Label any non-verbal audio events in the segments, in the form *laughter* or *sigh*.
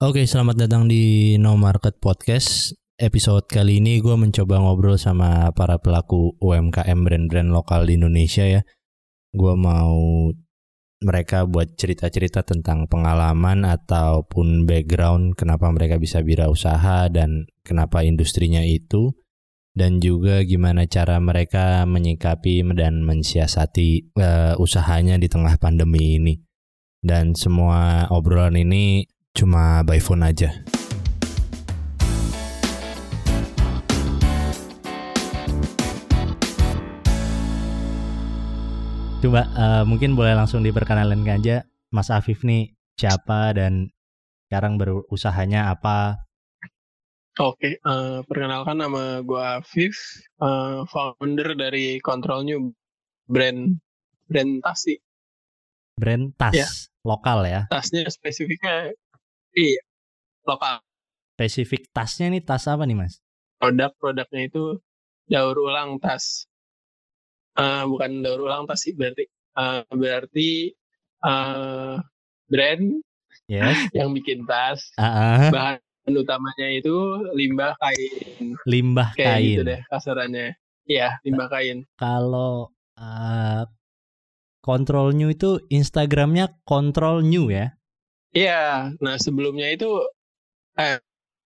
Oke, selamat datang di No Market Podcast. Episode kali ini gue mencoba ngobrol sama para pelaku UMKM brand-brand lokal di Indonesia ya. Gue mau mereka buat cerita-cerita tentang pengalaman ataupun background kenapa mereka bisa wirausaha dan kenapa industrinya itu dan juga gimana cara mereka menyikapi dan mensiasati uh, usahanya di tengah pandemi ini. Dan semua obrolan ini cuma by phone aja. Coba uh, mungkin boleh langsung diperkenalkan aja Mas Afif nih siapa dan sekarang berusahanya apa? Oke, uh, perkenalkan nama gue Afif, uh, founder dari Control New brand brand tas sih. Brand tas ya. lokal ya? Tasnya spesifiknya iya lokal. Spesifik tasnya nih tas apa nih mas? Produk-produknya itu daur ulang tas. Uh, bukan daur ulang tas sih berarti uh, berarti uh, brand yes. *laughs* yang bikin tas uh -uh. bahan utamanya itu limbah kain limbah Kayak kain gitu deh kasarannya iya limbah kain kalau uh, control new itu instagramnya control new ya iya nah sebelumnya itu eh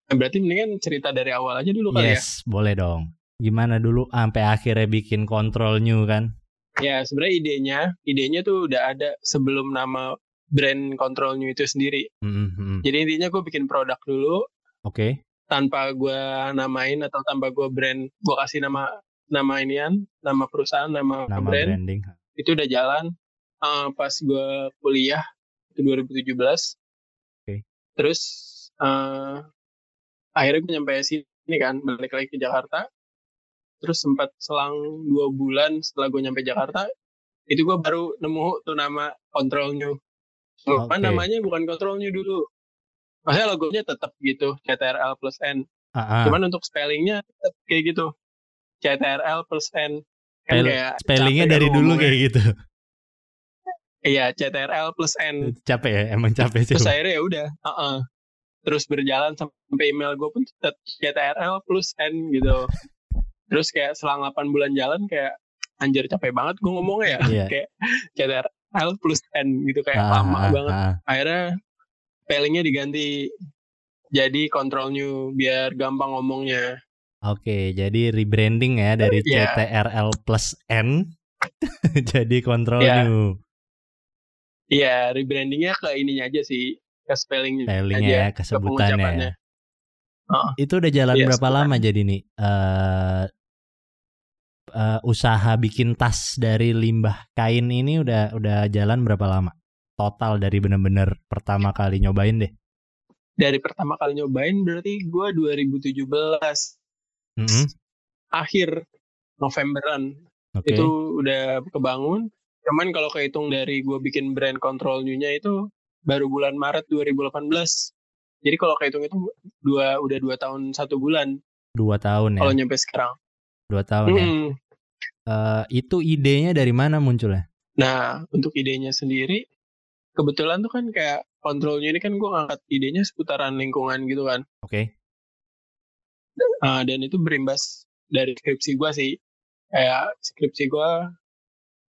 berarti mendingan cerita dari awal aja dulu kali yes, ya yes boleh dong gimana dulu sampai akhirnya bikin control new kan? Ya sebenarnya idenya, idenya tuh udah ada sebelum nama brand control new itu sendiri. Mm-hmm. Jadi intinya gue bikin produk dulu. Oke. Okay. Tanpa gue namain atau tanpa gue brand, gue kasih nama nama inian, nama perusahaan, nama, nama brand. branding. Itu udah jalan. Uh, pas gue kuliah itu 2017. Oke. Okay. Terus uh, akhirnya gue nyampe sini kan, balik lagi ke Jakarta terus sempat selang dua bulan setelah gue nyampe Jakarta itu gue baru nemu tuh nama Control New okay. namanya bukan Control New dulu maksudnya logonya tetap gitu CTRL plus N uh-huh. cuman untuk spellingnya tetap kayak gitu CTRL plus N kan kayak spellingnya dari dulu kayak gitu iya CTRL plus N capek ya emang capek sih terus akhirnya ya udah uh-uh. terus berjalan sampai email gue pun tetap CTRL plus N gitu terus kayak selang 8 bulan jalan kayak anjir capek banget gue ngomongnya ya yeah. *laughs* kayak CTR L plus N gitu kayak ah, lama ah, banget ah. akhirnya spellingnya diganti jadi control new biar gampang ngomongnya Oke, jadi rebranding ya dari yeah. CTRL plus N *laughs* jadi control yeah. new. Iya, rebrandingnya ke ininya aja sih, ke spellingnya aja, ya, kesebutannya. Ke Oh, itu udah jalan iya, berapa lama jadi nih uh, uh, usaha bikin tas dari limbah kain ini udah udah jalan berapa lama? Total dari bener-bener pertama kali nyobain deh. Dari pertama kali nyobain berarti gue 2017 mm -hmm. akhir Novemberan okay. itu udah kebangun. Cuman kalau kehitung dari gue bikin brand control new-nya itu baru bulan Maret 2018. Jadi kalau kehitung itu dua udah dua tahun satu bulan. Dua tahun ya. Kalau nyampe sekarang. Dua tahun hmm. ya. Uh, itu idenya dari mana munculnya? Nah untuk idenya sendiri kebetulan tuh kan kayak kontrolnya ini kan gue ngangkat idenya seputaran lingkungan gitu kan. Oke. Okay. Uh, dan itu berimbas dari skripsi gue sih. Kayak skripsi gue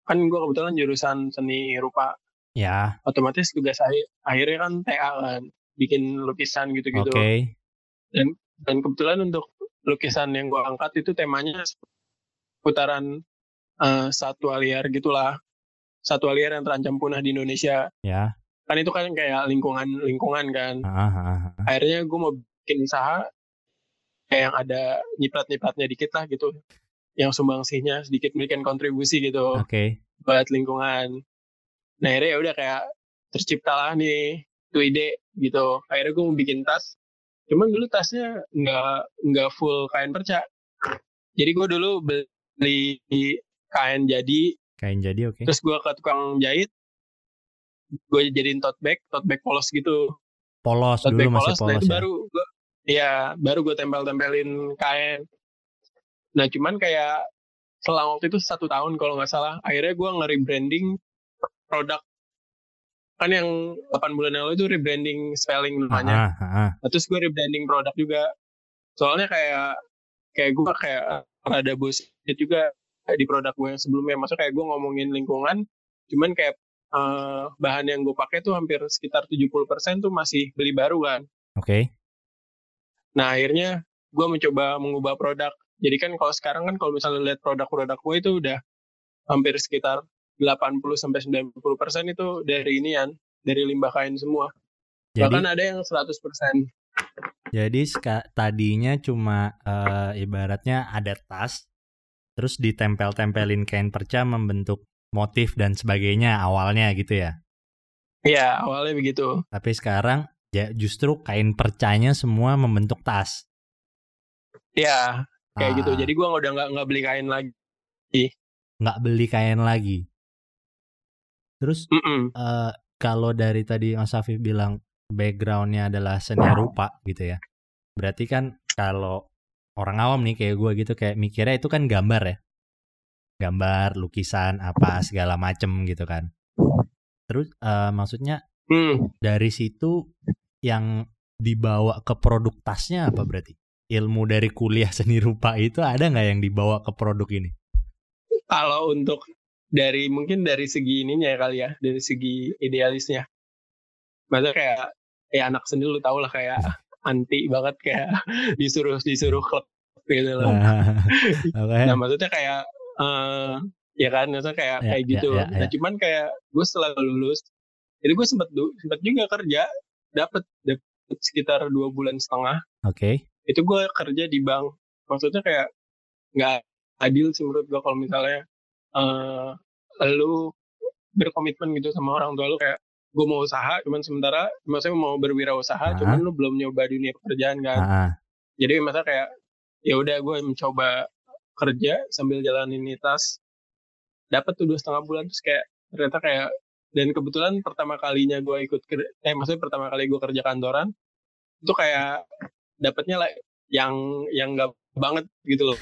kan gue kebetulan jurusan seni rupa. Ya. Otomatis tugas akhir, akhirnya kan TA kan bikin lukisan gitu-gitu. Oke. Okay. Dan dan kebetulan untuk lukisan yang gue angkat itu temanya putaran uh, satwa liar gitulah. Satwa liar yang terancam punah di Indonesia. Ya. Kan itu kan kayak lingkungan lingkungan kan. Aha. Akhirnya gue mau bikin usaha kayak yang ada nyiprat-nyipratnya dikit lah gitu. Yang sumbangsihnya sedikit memberikan kontribusi gitu. Oke. Okay. Buat lingkungan. Nah akhirnya ya udah kayak terciptalah nih itu ide gitu akhirnya gue mau bikin tas cuman dulu tasnya nggak nggak full kain perca jadi gue dulu beli kain jadi kain jadi oke okay. terus gue ke tukang jahit gue jadiin tote bag tote bag polos gitu polos tote dulu masih polos, polos nah itu ya? baru gue ya baru gue tempel-tempelin kain nah cuman kayak selang waktu itu satu tahun kalau nggak salah akhirnya gue nge-rebranding produk kan yang 8 bulan yang lalu itu rebranding spelling namanya. Ah, ah, ah. Nah, terus gue rebranding produk juga. Soalnya kayak kayak gue kayak rada bullshit juga di produk gue yang sebelumnya. Maksudnya kayak gue ngomongin lingkungan, cuman kayak eh, bahan yang gue pakai tuh hampir sekitar 70% tuh masih beli baru kan. Oke. Nah akhirnya gue mencoba mengubah produk. Jadi kan kalau sekarang kan kalau misalnya lihat produk-produk gue itu udah hampir sekitar 80 sampai 90 persen itu dari inian, dari limbah kain semua. Jadi Bahkan ada yang 100 persen. jadi tadinya cuma eh, ibaratnya ada tas terus ditempel-tempelin kain perca membentuk motif dan sebagainya awalnya gitu ya. Iya awalnya begitu. Tapi sekarang ya justru kain percanya semua membentuk tas. Iya kayak gitu. Ah, Jadi gue udah nggak nggak beli kain lagi. nggak beli kain lagi. Terus Mm-mm. eh, kalau dari tadi Mas Afif bilang backgroundnya adalah seni rupa gitu ya. Berarti kan kalau orang awam nih kayak gue gitu kayak mikirnya itu kan gambar ya. Gambar, lukisan, apa segala macem gitu kan. Terus eh, maksudnya Hmm. dari situ yang dibawa ke produk tasnya apa berarti? Ilmu dari kuliah *laughs* seni rupa itu ada nggak yang dibawa ke produk ini? Kalau untuk dari mungkin dari segi ininya ya kali ya, dari segi idealisnya. Maksudnya kayak ya anak seni lu tau lah kayak *laughs* anti banget kayak *laughs* disuruh disuruh klub gitu loh. Oke. Nah maksudnya kayak eh ya kan maksudnya kayak Ya, kayak ya, gitu. ya, Nah ya. cuman kayak gue setelah lulus, jadi gue sempet sempet juga kerja, dapat dapat sekitar dua bulan setengah. Oke. Itu gue kerja di bank. Maksudnya kayak nggak adil sih menurut gue kalau misalnya eh lu berkomitmen gitu sama orang tua lu kayak gue mau usaha, cuman sementara maksudnya mau berwirausaha, Ah. cuman lu belum nyoba dunia pekerjaan kan ah. jadi masa kayak ya udah gue mencoba kerja sambil jalanin tas dapat tuh dua setengah bulan terus kayak ternyata kayak dan kebetulan pertama kalinya gue ikut eh maksudnya pertama kali gue kerja kantoran itu kayak dapatnya lah yang yang nggak banget gitu loh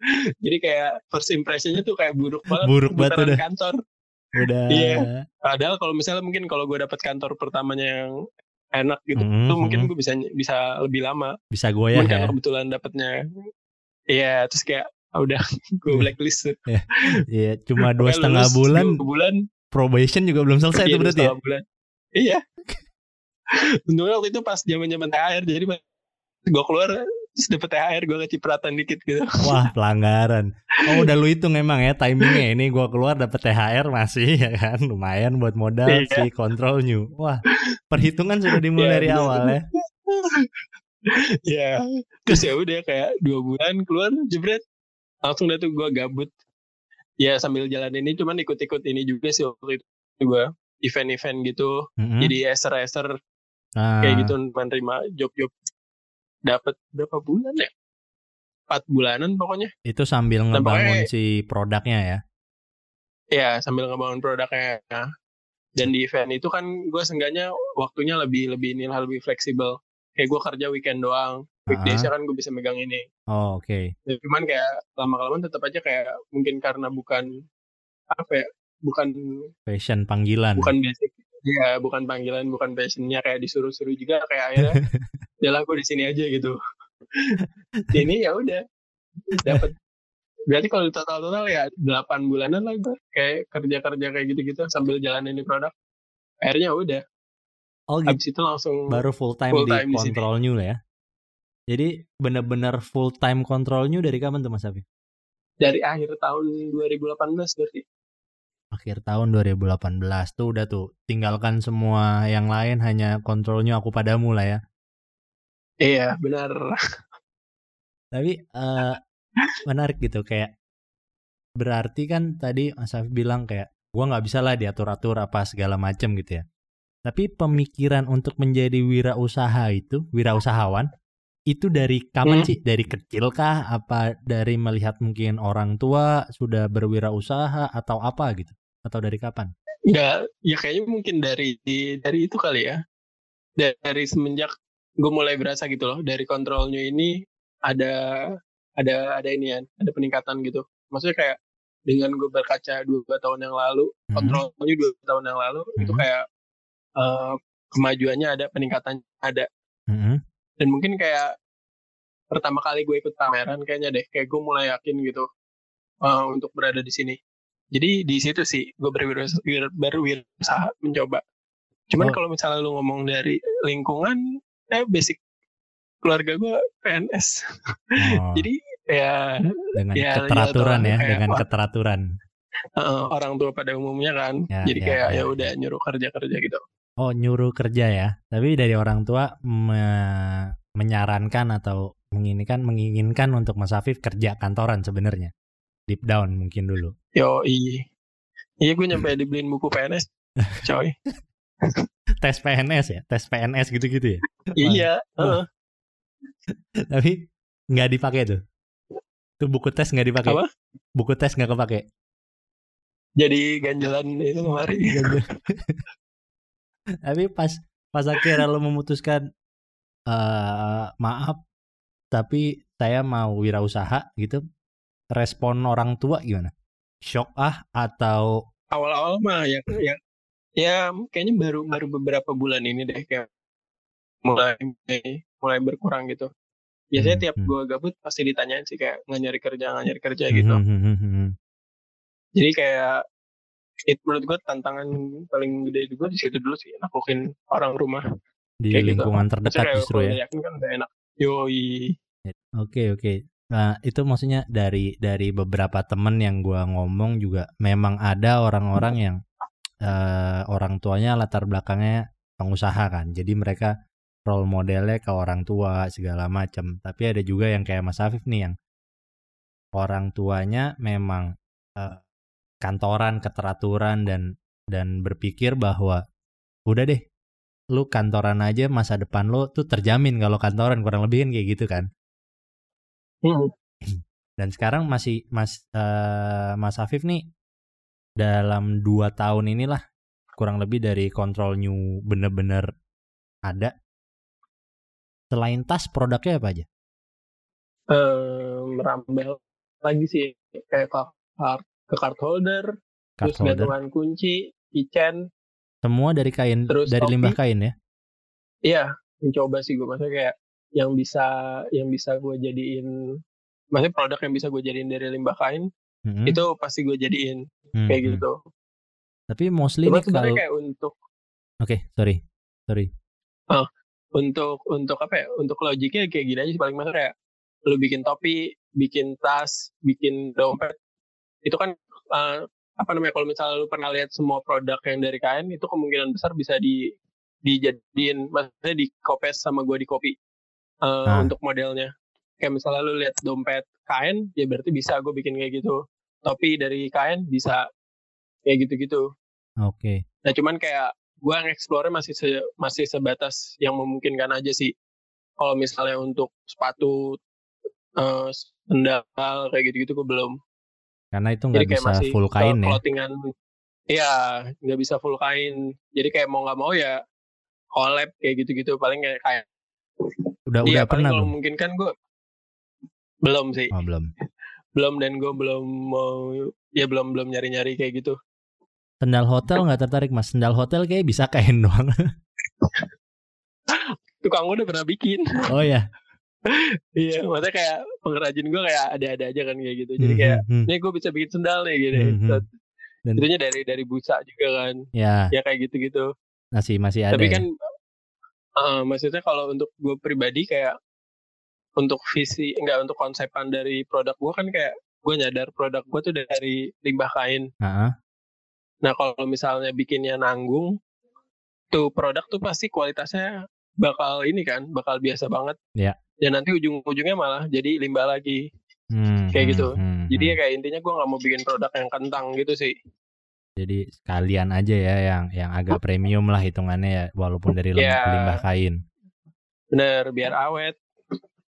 *laughs* jadi kayak first impressionnya tuh kayak buruk banget Buruk banget udah. kantor *laughs* Udah. Iya. padahal kalau misalnya mungkin kalau gue dapat kantor pertamanya yang enak gitu Mm, tuh mungkin mm. gue bisa bisa lebih lama Bisa Cuman ya. karena kebetulan dapatnya iya terus kayak ah, udah *laughs* gue blacklist tuh. Iya, cuma dua setengah lulus bulan dua bulan probation juga belum selesai iya, itu dua berarti ya. bulan iya untungnya waktu itu pas zaman zaman THR jadi gue keluar terus dapet THR gue kecipratan dikit gitu Wah, *laughs* pelanggaran. Oh, udah lu hitung emang ya timingnya ini gua keluar dapet THR masih *laughs* ya kan. Lumayan buat modal Iya. si control new. Wah, perhitungan sudah dimulai Iya, dari bener. awal ya. *laughs* ya terus ya udah kayak dua bulan keluar jebret langsung dah tuh gue gabut ya sambil jalan ini cuman ikut-ikut ini juga sih waktu itu gue event-event gitu Mm-mm. jadi eser-eser Ah, kayak gitu menerima job-job dapat berapa bulan ya? Empat bulanan pokoknya. Itu sambil Nah, ngebangun pokoknya- si produknya ya. ya sambil ngebangun produknya. Dan di event itu kan gue seenggaknya waktunya lebih lebih ini lebih fleksibel. Kayak gue kerja weekend doang. Weekdays kan gue bisa megang ini. Oh, oke. Ya, cuman kayak lama kelamaan tetap aja kayak mungkin karena bukan apa ya bukan Fashion panggilan. bukan basic ya bukan panggilan bukan passionnya kayak disuruh-suruh juga kayak akhirnya *laughs* yalah gue di sini aja gitu ini ya udah dapat berarti kalau di total total ya 8 bulanan lah gue kayak kerja kerja kayak gitu gitu sambil jalanin di produk akhirnya udah Oh, gitu. habis itu langsung Baru full time full di time di control new lah ya. Jadi bener-bener full time control new dari kapan tuh Mas Afif? dari akhir tahun 2018 berarti Akhir tahun 2018 tuh udah tuh tinggalkan semua yang lain hanya control new aku padamu lah ya. iya benar Tapi eh menarik gitu kayak berarti kan tadi Mas Afif bilang kayak gua nggak bisa lah diatur-atur apa segala macem gitu ya. Tapi pemikiran untuk menjadi wirausaha itu, wirausahawan itu dari kapan Hmm. sih? Dari kecil kah? Apa dari melihat mungkin orang tua sudah berwirausaha atau apa gitu? Atau dari kapan? Enggak, ya kayaknya mungkin dari dari itu kali ya. Dari semenjak gue mulai berasa gitu loh, dari kontrolnya ini ada ada ada ini ya, ada peningkatan gitu. Maksudnya kayak dengan gue berkaca dua tahun yang lalu, Mhm. kontrolnya dua tahun yang lalu itu Mhm. kayak eh, kemajuannya ada peningkatannya ada Mhm. Dan mungkin kayak pertama kali gue ikut pameran kayaknya deh kayak gue mulai yakin gitu eh, untuk berada di sini. Jadi di situ sih gue berwirausaha berwirausaha mencoba. Cuman Oh. kalau misalnya lu ngomong dari lingkungan eh basic keluarga gue PNS Oh, *laughs* jadi ya dengan ya, keteraturan ya, ya, kayak dengan keteraturan. eh, orang tua pada umumnya kan. Ya, jadi ya, kayak ya, ya udah nyuruh kerja kerja gitu Oh, nyuruh kerja ya. Tapi dari orang tua me- menyarankan atau menginginkan menginginkan untuk Mas Afif kerja kantoran sebenarnya. Deep down mungkin dulu. yo iya iya gue nyampe dibeliin buku PNS *laughs* coy Tes PNS ya, tes PNS gitu-gitu ya. iya heeh. Tapi nggak dipakai tuh. Tuh buku tes nggak dipakai. Apa? Buku tes nggak kepake. jadi ganjelan itu kemarin *laughs* Tapi pas pas akhirnya lo memutuskan eh maaf tapi saya mau wirausaha gitu. Respon orang tua gimana? Shock ah atau awal-awal mah ya ya ya kayaknya baru baru beberapa bulan ini deh kayak mulai mulai berkurang gitu biasanya Hmm, tiap hmm. gua gabut pasti ditanyain sih kayak nggak nyari kerja nggak nyari kerja gitu Hmm, hmm, hmm, hmm, hmm. jadi kayak itu menurut gua tantangan paling gede juga di situ dulu sih naklukin orang rumah di Kayak gitu. lingkungan Maksudnya terdekat kayak justru ya. yakin kan udah enak yoi Oke oke. Nah itu maksudnya dari dari beberapa temen yang gua ngomong juga memang ada orang-orang yang eh, orang tuanya latar belakangnya pengusaha kan. Jadi mereka role modelnya ke orang tua segala macam. Tapi ada juga yang kayak Mas Afif nih yang orang tuanya memang eh, kantoran, keteraturan dan dan berpikir bahwa udah deh lu kantoran aja masa depan lu tuh terjamin kalau kantoran kurang lebih kan kayak gitu kan. Hmm. *clears throat* Dan sekarang masih Mas eh, Mas Afif nih dalam dua tahun inilah kurang lebih dari control new bener-bener ada. Selain tas produknya apa aja? Eh, merambel lagi sih kayak ke card, ke card holder Card terus holder. gantungan kunci keychain Semua dari kain Terus dari topi. limbah kain ya. Iya, mencoba sih gue maksudnya kayak yang bisa yang bisa gue jadiin maksudnya produk yang bisa gue jadiin dari limbah kain Mm-mm. itu pasti gue jadiin Hmm, kayak hmm. gitu. Tapi mostly Cuma nih kalau Oke, kayak untuk sorry. Sorry. untuk untuk apa ya? Untuk logiknya kayak gini aja sih paling maksudnya kayak lu bikin topi, bikin tas, bikin dompet itu kan eh, apa namanya kalau misalnya lu pernah lihat semua produk yang dari kain itu kemungkinan besar bisa di dijadiin maksudnya di copy sama gue di copy eh, Ah. untuk modelnya. Kayak misalnya lu lihat dompet kain ya berarti bisa gue bikin kayak gitu. Topi dari kain bisa kayak gitu-gitu. Oke. nah cuman kayak gue nge-explore masih se- masih sebatas yang memungkinkan aja sih. Kalau misalnya untuk sepatu eh, sendal kayak gitu-gitu gue belum Karena itu nggak bisa masih full kain ya. clothingan iya nggak bisa full kain jadi kayak mau nggak mau ya collab kayak gitu-gitu paling kayak kayak Udah iya udah pernah belum? mungkin kan gue belum sih Oh, belum. belum dan gue belum mau ya belum belum nyari nyari kayak gitu Sendal hotel nggak tertarik mas? Sendal hotel kayak bisa kain doang. *laughs* tukang gue udah pernah bikin oh ya. Iya maksudnya kayak pengrajin gue kayak ada-ada aja kan kayak gitu jadi Hmm, kayak hmm, hmm. ini gue bisa bikin sendal nih gitu Hmm, hmm. Dan- itunya dari dari busa juga kan ya ya kayak gitu-gitu masih masih ada. tapi ya. kan eh, maksudnya kalau untuk gue pribadi kayak untuk visi enggak untuk konsepan dari produk gue kan kayak gue nyadar produk gue tuh dari limbah kain Ah, nah kalau misalnya bikinnya nanggung tuh produk tuh pasti kualitasnya bakal ini kan bakal biasa banget Iya. dan nanti ujung-ujungnya malah jadi limbah lagi hmm, Kayak hmm, gitu. hmm, jadi ya hmm. kayak intinya gue nggak mau bikin produk yang kentang gitu sih Jadi sekalian aja ya yang yang agak premium lah hitungannya ya walaupun dari lim- Ya. limbah kain. bener biar awet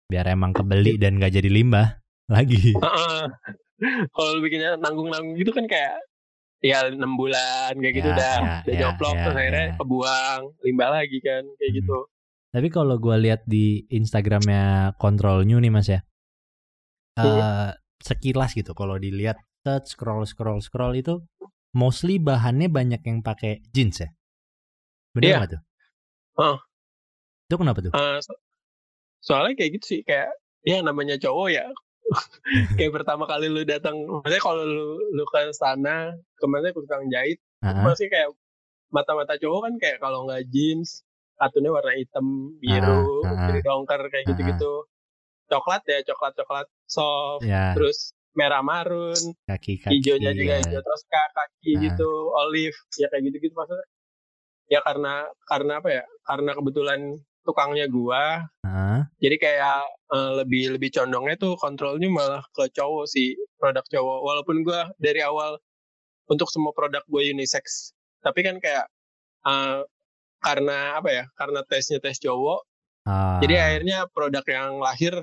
Biar emang kebeli dan nggak jadi limbah lagi. Heeh. kalau bikinnya nanggung-nanggung gitu kan kayak ya enam bulan kayak gitu Ya, dah ya, udah ya, joplok ya, terus akhirnya ya. kebuang limbah lagi kan kayak Hmm. gitu Tapi kalau gua lihat di Instagramnya Control New nih mas ya, eh sekilas gitu kalau dilihat set scroll scroll scroll itu mostly bahannya banyak yang pakai jeans ya. Bener Iya. nggak tuh? Oh. Itu kenapa tuh? Eh, so- soalnya kayak gitu sih kayak ya namanya cowok ya *laughs* kayak pertama kali lu datang maksudnya kalau lu lu ke sana ke mana ke tukang jahit Ah, pasti kayak mata-mata cowok kan kayak kalau nggak jeans katunnya warna hitam biru Ah, ah, ah. jadi dongker kayak Ah, ah. gitu-gitu coklat ya coklat coklat soft ya terus merah marun kaki kaki. hijaunya juga ya. hijau terus ka- kaki Ah. gitu olive ya kayak gitu-gitu maksudnya ya karena karena apa ya karena kebetulan tukangnya gua Ah, jadi kayak eh, lebih lebih condongnya tuh kontrolnya malah ke cowok sih produk cowok walaupun gua dari awal untuk semua produk gue unisex tapi kan kayak eh, karena apa ya karena tesnya tes cowok ah, jadi akhirnya produk yang lahir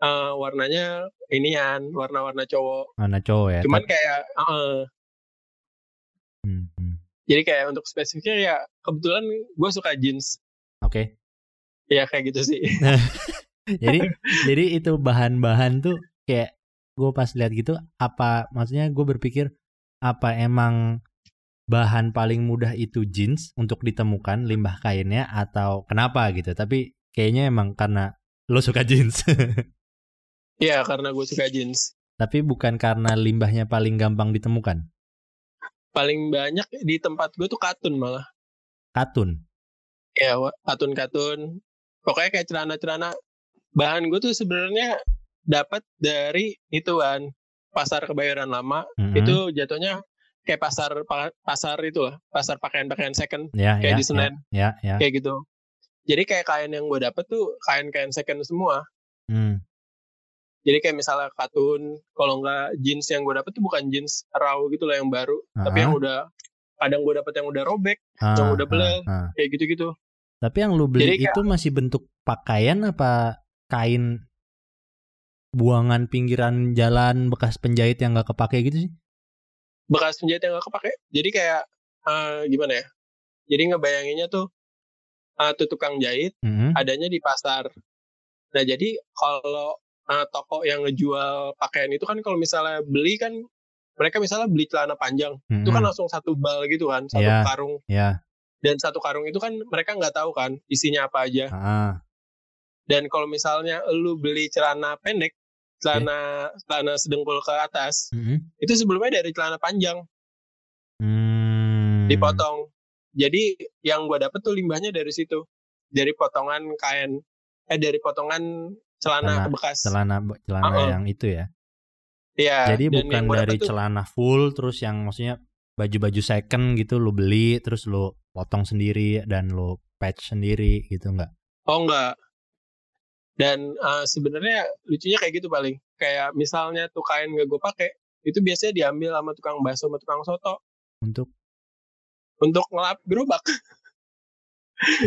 eh, warnanya inian warna-warna cowok mana cowok ya? cuman kayak eh, Hmm, hmm. jadi kayak untuk spesifiknya ya kebetulan gue suka jeans Oke. ya kayak gitu sih *laughs* jadi *laughs* jadi itu bahan-bahan tuh kayak gue pas lihat gitu apa maksudnya gue berpikir apa emang bahan paling mudah itu jeans untuk ditemukan limbah kainnya atau kenapa gitu. Tapi kayaknya emang karena lo suka jeans. *laughs* Ya karena gue suka jeans. Tapi bukan karena limbahnya paling gampang ditemukan? Paling banyak di tempat gue tuh katun malah. Katun? Ya katun-katun. Pokoknya kayak celana-celana. Bahan gue tuh sebenarnya dapat dari ituan pasar kebayoran lama. Mhm. itu jatuhnya kayak pasar pa- pasar itu lah pasar pakaian-pakaian second ya kayak ya, di Senen. ya ya, ya. kayak gitu jadi kayak kain yang gue dapet tuh kain-kain second semua Hmm, jadi kayak misalnya katun kalau nggak jeans yang gue dapet tuh bukan jeans raw gitu lah yang baru tapi yang ah, udah kadang gue dapet yang udah robek ah, yang udah ah, belel. ah. kayak gitu-gitu Tapi yang lu beli Jadi kayak- itu masih bentuk pakaian apa kain buangan pinggiran jalan bekas penjahit yang gak kepake gitu sih? Bekas penjahit yang gak kepake jadi kayak eh, gimana ya jadi ngebayanginnya tuh eh, tuh tukang jahit Mhm. adanya di pasar nah jadi kalau eh, toko yang ngejual pakaian itu kan kalau misalnya beli kan mereka misalnya beli celana panjang itu kan Mhm. langsung satu bal gitu kan satu Iya. karung Ya, dan satu karung itu kan mereka nggak tahu kan isinya apa aja ah, dan kalau misalnya lu beli celana pendek celana celana sedengkul ke atas mhm. itu sebelumnya dari celana panjang Hmm. dipotong. Jadi yang gua dapet tuh limbahnya dari situ, dari potongan kain, eh dari potongan celana Celana- bekas. celana celana Uh-uh. yang itu ya. Iya. Jadi bukan dari tuh- celana full terus yang maksudnya baju-baju second gitu lu beli terus lu potong sendiri dan lu patch sendiri gitu enggak? Oh enggak. Dan eh, sebenarnya lucunya kayak gitu paling. Kayak misalnya tuh kain gak gue pakai, itu biasanya diambil sama tukang bakso sama tukang soto Untuk untuk ngelap gerobak.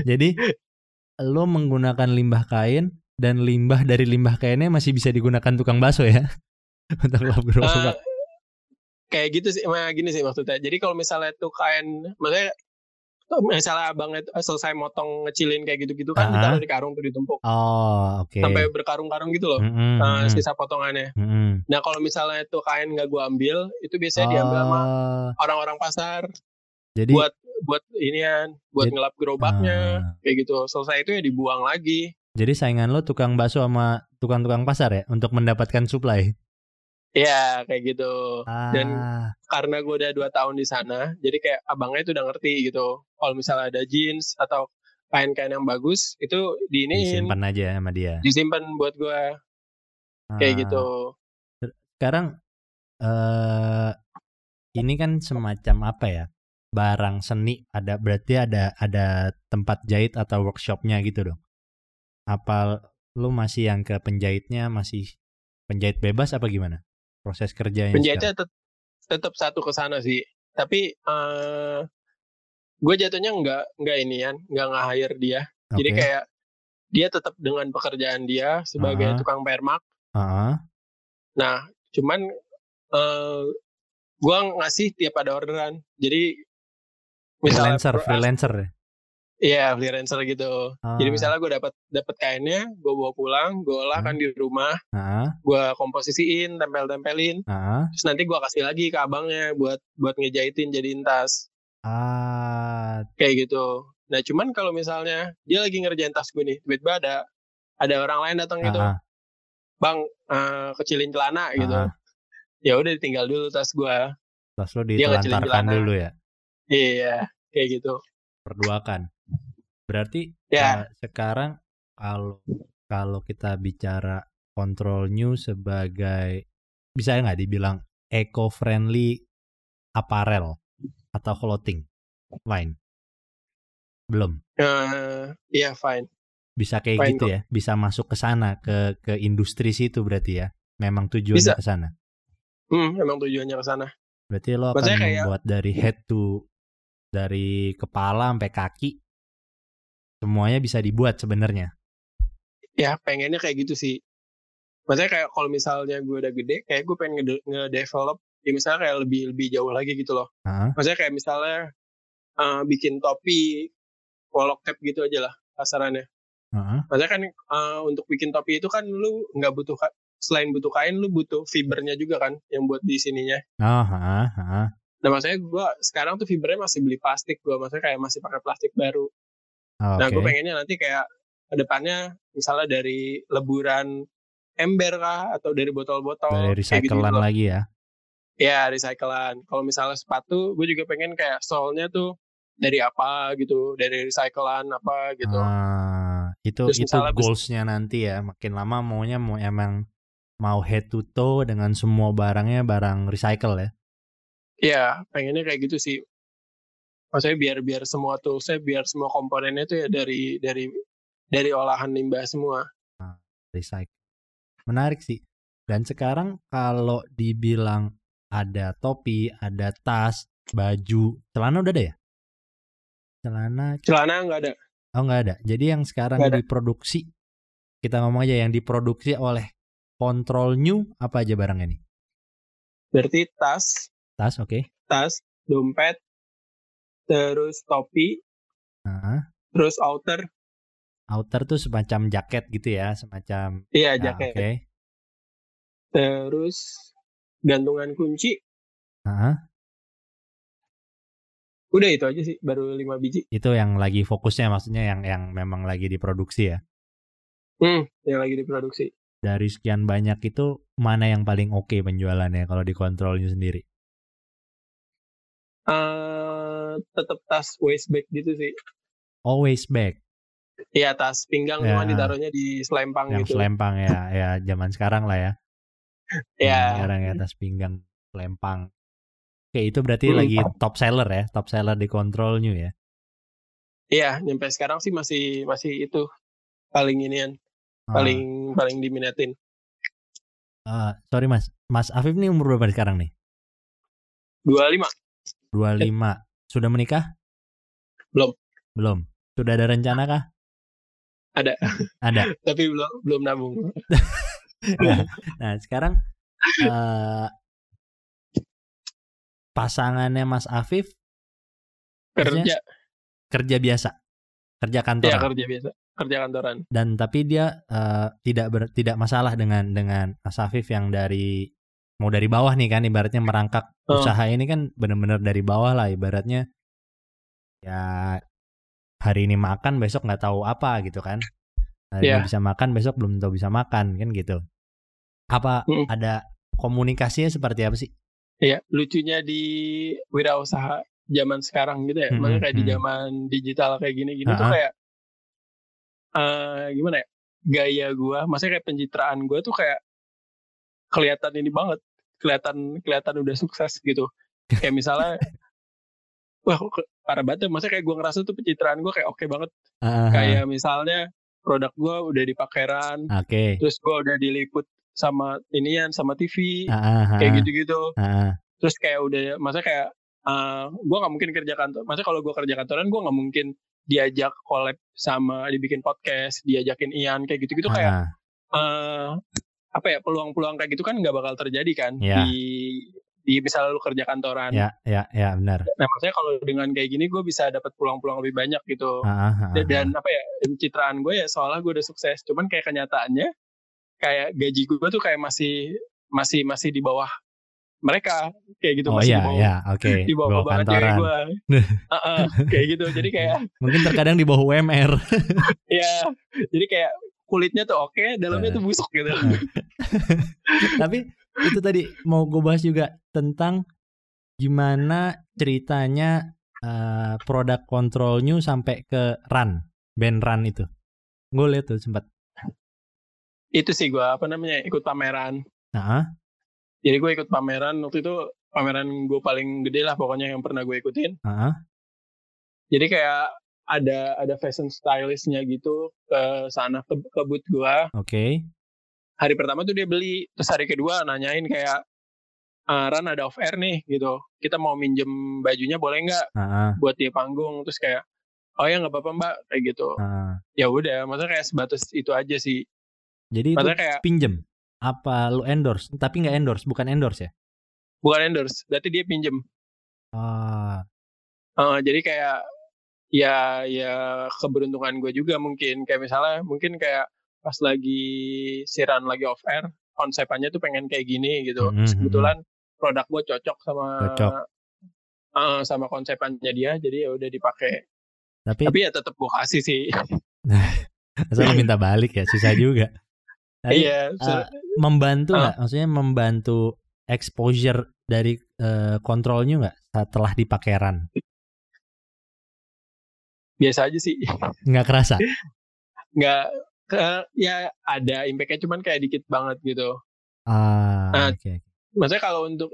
jadi lu menggunakan limbah kain dan limbah dari limbah kainnya masih bisa digunakan tukang bakso ya *laughs* untuk lap gerobak. Eh, kayak gitu sih, nah, gini sih maksudnya. Jadi kalau misalnya tuh kain, maksudnya misalnya abangnya tuh selesai motong ngecilin kayak gitu-gitu kan Ah. ditaruh di karung tuh ditumpuk Oh, oke. sampai berkarung-karung gitu loh. Mm-mm, eh, mm-mm, sisa potongannya. mm-mm. Nah kalau misalnya itu kain nggak gua ambil, itu biasanya diambil sama Oh, orang-orang pasar jadi buat buat inian, buat Jadi- ngelap gerobaknya, ah, kayak gitu. Selesai itu ya dibuang lagi. jadi saingan lo tukang bakso sama tukang-tukang pasar ya untuk mendapatkan supply. Ya kayak gitu. Ah, Dan karena gue udah dua tahun di sana, jadi kayak abangnya itu udah ngerti gitu. Kalau misalnya ada jeans atau kain-kain yang bagus, itu diiniin, disimpan aja sama dia. disimpan buat gue kayak Ah, gitu. Sekarang eh ini kan semacam apa ya? Barang seni ada berarti ada ada tempat jahit atau workshopnya gitu dong. Apa lu masih yang ke penjahitnya masih penjahit bebas apa gimana? Proses kerjanya Penjahitnya tet- tetap satu ke sana sih. Tapi eh gue jatuhnya nggak nggak inian, nggak nge-hire dia. sekarang? Jadi kayak dia tetap dengan pekerjaan dia sebagai Ah. tukang permak. Heeh. Nah, cuman eh gue ngasih tiap ada orderan. Jadi misalnya freelancer, pro- freelancer ya. Iya, freelancer gitu. Jadi Ah, misalnya gue dapat dapat kainnya, gue bawa pulang, gue olah Hmm. kan di rumah, gue komposisiin, tempel-tempelin, heeh. terus nanti gue kasih lagi ke abangnya buat buat ngejahitin jadiin tas Ah, kayak gitu. Nah cuman kalau misalnya dia lagi ngerjain tas gue nih, tiba-tiba ada ada orang lain datang gitu, Ah, ah, bang eh, kecilin celana gitu. ah, ah. Ya udah ditinggal dulu tas gue. Tas lo ditelantarkan dulu ya. Iya, kayak gitu. Perduakan. Berarti Ya. eh, sekarang kalau kalau kita bicara control new sebagai bisa nggak dibilang eco friendly apparel atau clothing line? Belum. Eh, Iya fine. Bisa kayak Fine gitu ya, bisa masuk ke sana ke ke industri situ berarti ya. Memang tujuannya ke sana. Hmm, emang tujuannya ke sana. Berarti lo akan Maksudnya kayak- membuat dari head to dari kepala sampai kaki semuanya bisa dibuat sebenarnya. Ya pengennya kayak gitu sih. Maksudnya kayak kalau misalnya gue udah gede, kayak gue pengen ngede- nge-develop, ya misalnya kayak lebih lebih jauh lagi gitu loh. Heeh. Maksudnya kayak misalnya eh, bikin topi, polok cap gitu aja lah kasarannya. heeh. Maksudnya kan eh, untuk bikin topi itu kan lu nggak butuh selain butuh kain, lu butuh fibernya juga kan yang buat di sininya. Oh, heeh, heeh. Nah maksudnya gue sekarang tuh fibernya masih beli plastik gue, maksudnya kayak masih pakai plastik baru. Oh, Nah Oke. gue pengennya nanti kayak ke depannya misalnya dari leburan ember kah atau dari botol-botol Dari gitu recyclean loh. lagi ya. Ya recyclean. Kalau misalnya sepatu, gue juga pengen kayak solnya tuh dari apa gitu, dari recyclean apa gitu. Ah, itu Terus itu goalsnya nanti ya. Makin lama maunya mau emang mau head to toe dengan semua barangnya barang recycle ya. Iya, pengennya kayak gitu sih. Maksudnya biar biar semua toolsnya, biar semua komponennya tuh ya dari dari dari olahan limbah semua. Recycle. Menarik sih. Dan sekarang kalau dibilang ada topi, ada tas, baju, celana udah ada ya? Celana Celana nggak ada. Oh nggak ada. Jadi yang sekarang Nggak ada. diproduksi, kita ngomong aja yang diproduksi oleh Control New apa aja barangnya nih? Berarti tas, Tas, oke. tas, dompet, terus topi, Nah, terus outer, outer tuh semacam jaket gitu ya, semacam. iya Nah, jaket. Oke. Terus gantungan kunci, Nah, udah itu aja sih, baru lima biji. itu yang lagi fokusnya, maksudnya yang yang memang lagi diproduksi ya. Hmm, yang lagi diproduksi. Dari sekian banyak itu mana yang paling oke penjualannya kalau di Control New sendiri? eh tetap tas waist bag gitu sih. Always back, Iya tas pinggang Ya. cuma ditaruhnya di selempang yang gitu. selempang ya, ya zaman sekarang lah ya. Zaman Ya. Sekarang ya tas pinggang selempang. Oke, itu berarti Hmm. lagi top seller ya, top seller di Control New ya. Iya, nyampe sekarang sih masih masih itu paling inian, Ah, paling paling diminatin. ah, sorry Mas, Mas Afif nih umur berapa sekarang nih? 25. 25. Sudah menikah? Belum. Belum. Sudah ada rencana kah? Ada. Ada. *laughs* Tapi belum belum nabung. Nah, sekarang eh pasangannya Mas Afif Kerja, kerja biasa, kerja ya kantoran kerja biasa, kerja kantoran. dan tapi dia eh, tidak ber- tidak masalah dengan dengan Mas Afif yang dari mau dari bawah nih kan ibaratnya merangkak Oh. usaha ini kan benar-benar dari bawah lah ibaratnya ya hari ini makan besok nggak tahu apa gitu kan hari ini Iya. bisa makan besok belum tahu bisa makan kan gitu apa Mm. ada komunikasinya seperti apa sih Iya, lucunya di wirausaha zaman sekarang gitu ya. Mm-mm, Makanya kayak di mm. zaman digital kayak gini-gini tuh Ah-ah. kayak eh gimana ya? Gaya gua, maksudnya kayak pencitraan gua tuh kayak kelihatan ini banget, kelihatan kelihatan udah sukses gitu. Kayak misalnya *laughs* wah parah banget ya. Maksudnya kayak gua ngerasa tuh pencitraan gua kayak oke banget. Ah, ah, Kayak misalnya produk gua udah di pakeran, ah. oke terus gua udah diliput sama inian sama TV, ah, kayak gitu-gitu ah. terus kayak udah maksudnya kayak eh gue nggak mungkin kerja kantor maksudnya kalau gue kerja kantoran gue nggak mungkin diajak collab sama dibikin podcast diajakin Ian kayak gitu-gitu kayak Ah, eh apa ya peluang-peluang kayak gitu kan nggak bakal terjadi kan Ya. di di misalnya lu kerja kantoran ya ya ya benar nah maksudnya kalau dengan kayak gini gue bisa dapat peluang-peluang lebih banyak gitu Ah, ah, ah, dan, apa ya pencitraan gue ya soalnya gue udah sukses cuman kayak kenyataannya kayak gaji gue tuh kayak masih masih masih di bawah mereka kayak gitu Oh masih iya, di bawah iya, oke. *laughs* di bawah Bawa banget cewek kantoran. gue *laughs* kayak gitu jadi kayak Mungkin terkadang di bawah UMR. *laughs* ya jadi kayak kulitnya tuh oke dalamnya Eh. tuh busuk gitu *laughs* Tapi itu tadi mau gue bahas juga tentang gimana ceritanya eh, produk control new sampai ke run, band run itu. Gue lihat tuh sempat. itu sih gue apa namanya ikut pameran Nah, jadi gue ikut pameran waktu itu pameran gue paling gede lah pokoknya yang pernah gue ikutin ah, jadi kayak ada ada fashion stylistnya gitu ke sana ke, ke booth gue oke. hari pertama tuh dia beli terus hari kedua nanyain kayak "Ah, Ran ada off air nih gitu kita mau minjem bajunya boleh nggak Ah, buat dia panggung terus kayak oh ya nggak apa-apa mbak kayak gitu ah. ya udah maksudnya kayak sebatas itu aja sih Jadi itu Maksudnya kayak- pinjem. Apa lu endorse? Tapi nggak endorse, bukan endorse ya? bukan endorse berarti dia pinjem Ah, Eh, jadi kayak ya ya keberuntungan gue juga mungkin kayak misalnya mungkin kayak pas lagi siaran lagi off air konsepannya tuh pengen kayak gini gitu Terus Mhm, kebetulan produk gue cocok sama Cocok. eh, sama konsepannya dia jadi ya udah dipakai tapi tapi ya tetap gue kasih sih *laughs* asal minta balik ya, susah juga. Tapi iya so- eh, membantu nggak? Maksudnya membantu exposure dari eh, kontrolnya nggak setelah dipakai run? Biasa aja sih Nggak kerasa? *laughs* nggak ke- ya ada impactnya cuman kayak dikit banget gitu Ah, Nah, oke. maksudnya kalau untuk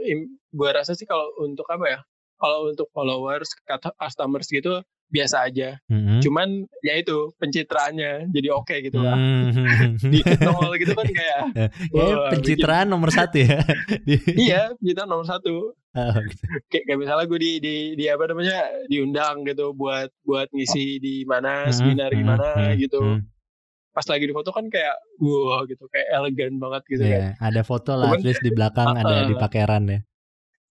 gue rasa sih kalau untuk apa ya kalau untuk followers customers gitu biasa aja Mhm. cuman ya itu pencitraannya jadi oke gitu lah Hmm. *laughs* di nongol gitu kan kayak *laughs* Ya, pencitraan nomor satu ya. Bikin- iya pencitraan nomor satu. *laughs* kayak, kayak misalnya gue di, di di apa namanya diundang gitu buat buat ngisi di mana seminar gimana gitu. pas lagi di foto kan kayak wah gitu kayak elegan banget gitu Iya, kan. ada foto lah, Cuman- at least di belakang ada Ah, dipakai run ya.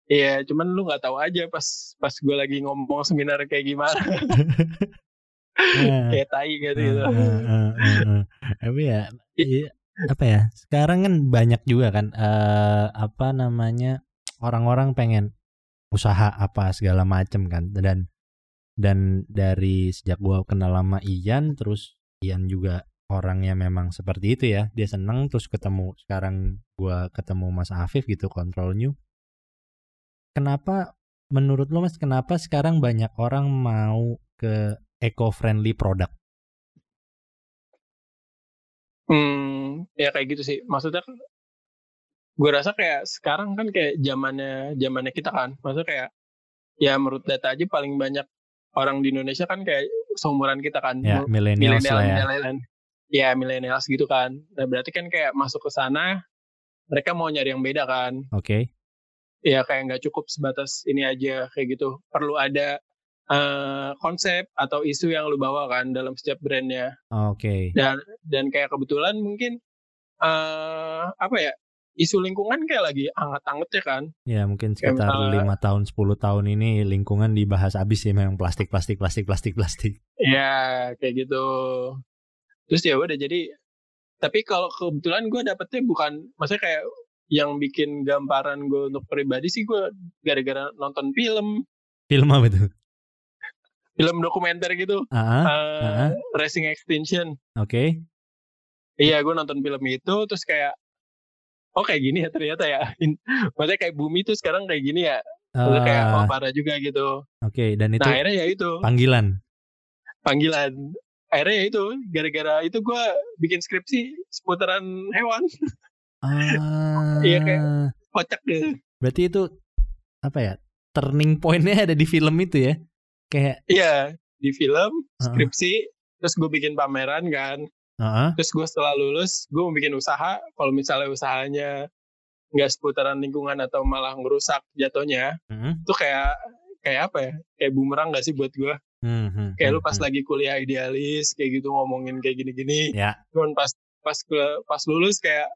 iya cuman lu nggak tahu aja pas pas gue lagi ngomong seminar kayak gimana. Kayak tai gitu gitu. Tapi ya, iya, apa ya? Sekarang kan banyak juga kan, eh apa namanya orang-orang pengen usaha apa segala macem kan, dan dan dari sejak gua kenal lama Ian, terus Ian juga orangnya memang seperti itu ya, dia seneng terus ketemu sekarang gua ketemu Mas Afif gitu Control New. Kenapa menurut lo Mas kenapa sekarang banyak orang mau ke eco-friendly produk? Hmm, ya kayak gitu sih. Maksudnya kan gue rasa kayak sekarang kan kayak zamannya zamannya kita kan. Maksudnya kayak ya menurut data aja paling banyak orang di Indonesia kan kayak seumuran kita kan. Ya, milenial lah ya. milenial. Ya, millennials gitu kan. Nah, berarti kan kayak masuk ke sana mereka mau nyari yang beda kan. Oke. Ya kayak nggak cukup sebatas ini aja kayak gitu. Perlu ada eh, konsep atau isu yang lu bawa kan dalam setiap brandnya Oke. dan dan kayak kebetulan mungkin eh apa ya isu lingkungan kayak lagi anget-anget ya kan Ya mungkin sekitar lima tahun 10 tahun ini lingkungan dibahas habis sih memang plastik plastik plastik plastik plastik. ya kayak gitu terus ya udah jadi tapi kalau kebetulan gue dapetnya bukan maksudnya kayak yang bikin gambaran gue untuk pribadi sih gue gara-gara nonton film Film apa tuh? film dokumenter gitu Ah, eh, ah. Racing Extinction oke. iya gue nonton film itu terus kayak oh kayak gini ya ternyata ya. Maksudnya kayak bumi tuh sekarang kayak gini ya. Maksudnya kayak oh parah juga gitu. Oke, dan itu nah akhirnya ya itu. panggilan. panggilan. Akhirnya ya itu gara-gara itu gue bikin skripsi seputaran hewan. Ah. *laughs* Iya, kayak- kocak deh Berarti itu apa ya? Turning pointnya ada di film itu ya? Kayak iya di film skripsi terus gue bikin pameran kan ah, terus gue setelah lulus gue mau bikin usaha. Kalau misalnya usahanya nggak seputaran lingkungan atau malah ngerusak jatuhnya hmm, itu kayak kayak apa ya? Kayak bumerang gak sih buat gue hmm, hmm, kayak lu hmm, pas lagi kuliah idealis kayak gitu ngomongin kayak gini-gini. Ya. cuman pas pas pas lulus kayak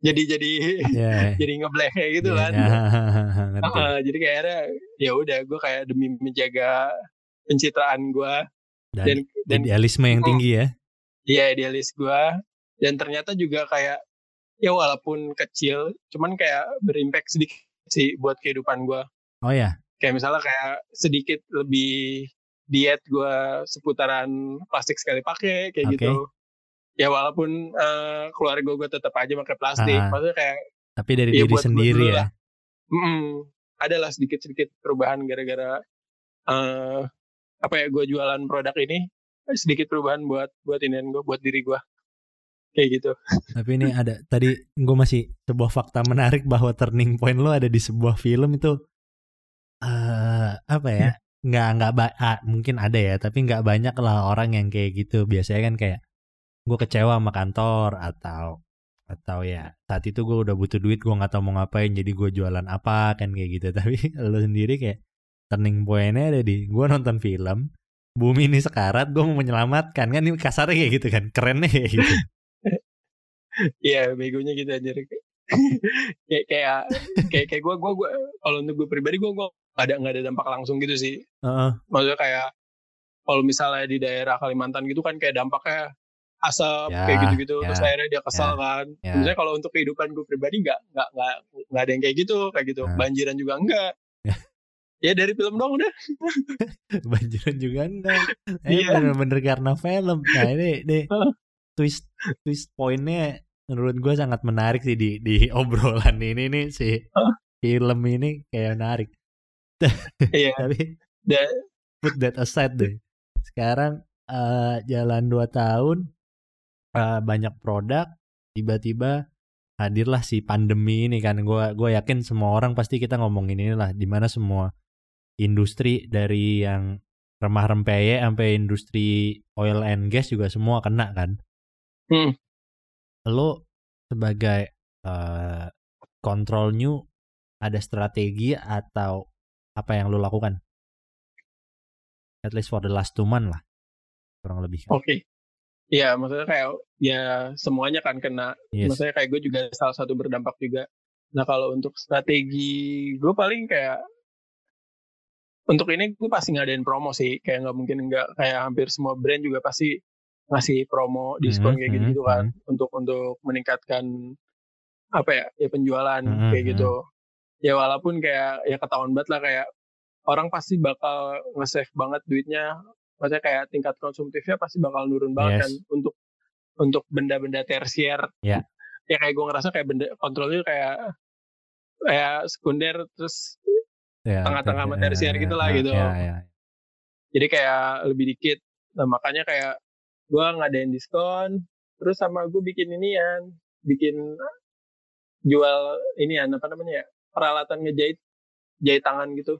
jadi jadi *laughs* Ya. jadi ngebleh kayak gitu ya, kan. ya, *laughs* ngerti. Ah, jadi kayak ada ya udah gue kayak demi menjaga pencitraan gue Dan, dan dan idealisme yang tinggi ya. Iya idealis gue dan ternyata juga kayak ya walaupun kecil cuman kayak berimpact sedikit sih buat kehidupan gue Oh ya, kayak misalnya kayak sedikit lebih diet gue seputaran plastik sekali pakai kayak Oke. gitu ya walaupun eh, keluarga gue tetap aja pakai plastik Ah. maksudnya kayak tapi dari Iya, diri buat sendiri ya. lah. mm, ada lah sedikit sedikit perubahan gara-gara eh apa ya gue jualan produk ini sedikit perubahan buat buat ini gue buat diri gue kayak gitu Tapi ini *laughs* ada tadi gue masih sebuah fakta menarik bahwa turning point lo ada di sebuah film itu eh apa ya? Nggak nggak ba- ah, mungkin ada ya, tapi nggak banyak lah orang yang kayak gitu. Biasanya kan kayak gue kecewa sama kantor atau atau ya saat itu gue udah butuh duit gue nggak tahu mau ngapain jadi gue jualan apa kan kayak gitu *laughs* tapi lo sendiri kayak turning pointnya ada di gue nonton film bumi ini sekarat gue mau menyelamatkan kan ini kasarnya kayak gitu kan kerennya kayak gitu Iya, begonya gitu aja. *laughs* kayak kayak kayak kayak gue gue gue kalau untuk gue pribadi gue gue ada nggak ada dampak langsung gitu sih. Heeh. Maksudnya kayak kalau misalnya di daerah Kalimantan gitu kan kayak dampaknya asap Ya, kayak gitu-gitu ya, terus akhirnya dia kesal ya, kan. ya. Misalnya kalau untuk kehidupan gue pribadi nggak nggak nggak nggak ada yang kayak gitu kayak gitu. Nah. Banjiran juga enggak. Ya. dari film dong udah. *laughs* banjiran juga enggak eh Iya. bener-bener karena film nah ini, ini *laughs* twist twist pointnya menurut gue sangat menarik sih di di *laughs* obrolan ini nih si film ini kayak menarik Iya. tapi Da- put that aside deh sekarang eh, jalan 2 tahun eh, banyak produk tiba-tiba hadirlah si pandemi ini kan gue gue yakin semua orang pasti kita ngomongin inilah di mana semua industri dari yang remah rempeye sampai industri oil and gas juga semua kena kan Hmm. lo sebagai eh, control new ada strategi atau apa yang lo lakukan at least for the last two month lah kurang lebih kan? Oke. Iya, maksudnya kayak ya semuanya kan kena yes. Maksudnya kayak gue juga salah satu berdampak juga. Nah kalau untuk strategi gue paling kayak untuk ini gue pasti ngadain promo sih. Kayak nggak mungkin nggak kayak hampir semua brand juga pasti ngasih promo diskon Mhm, kayak gitu gitu kan untuk untuk meningkatkan apa ya ya penjualan Mhm, kayak gitu. Ya walaupun kayak ya ketahuan banget lah kayak orang pasti bakal nge-save banget duitnya. Maksudnya kayak tingkat konsumtifnya pasti bakal nurun banget Yes. kan untuk untuk benda-benda tersier. Ya. Ya kayak gue ngerasa kayak benda kontrolnya kayak kayak sekunder terus Ya, tengah-tengah oke, sama ya, tersier ya, gitu lah ya, gitu. ya, ya. jadi kayak lebih dikit. Nah makanya kayak gue ngadain diskon terus sama gue bikin inian bikin jual inian apa namanya ya peralatan ngejahit jahit tangan gitu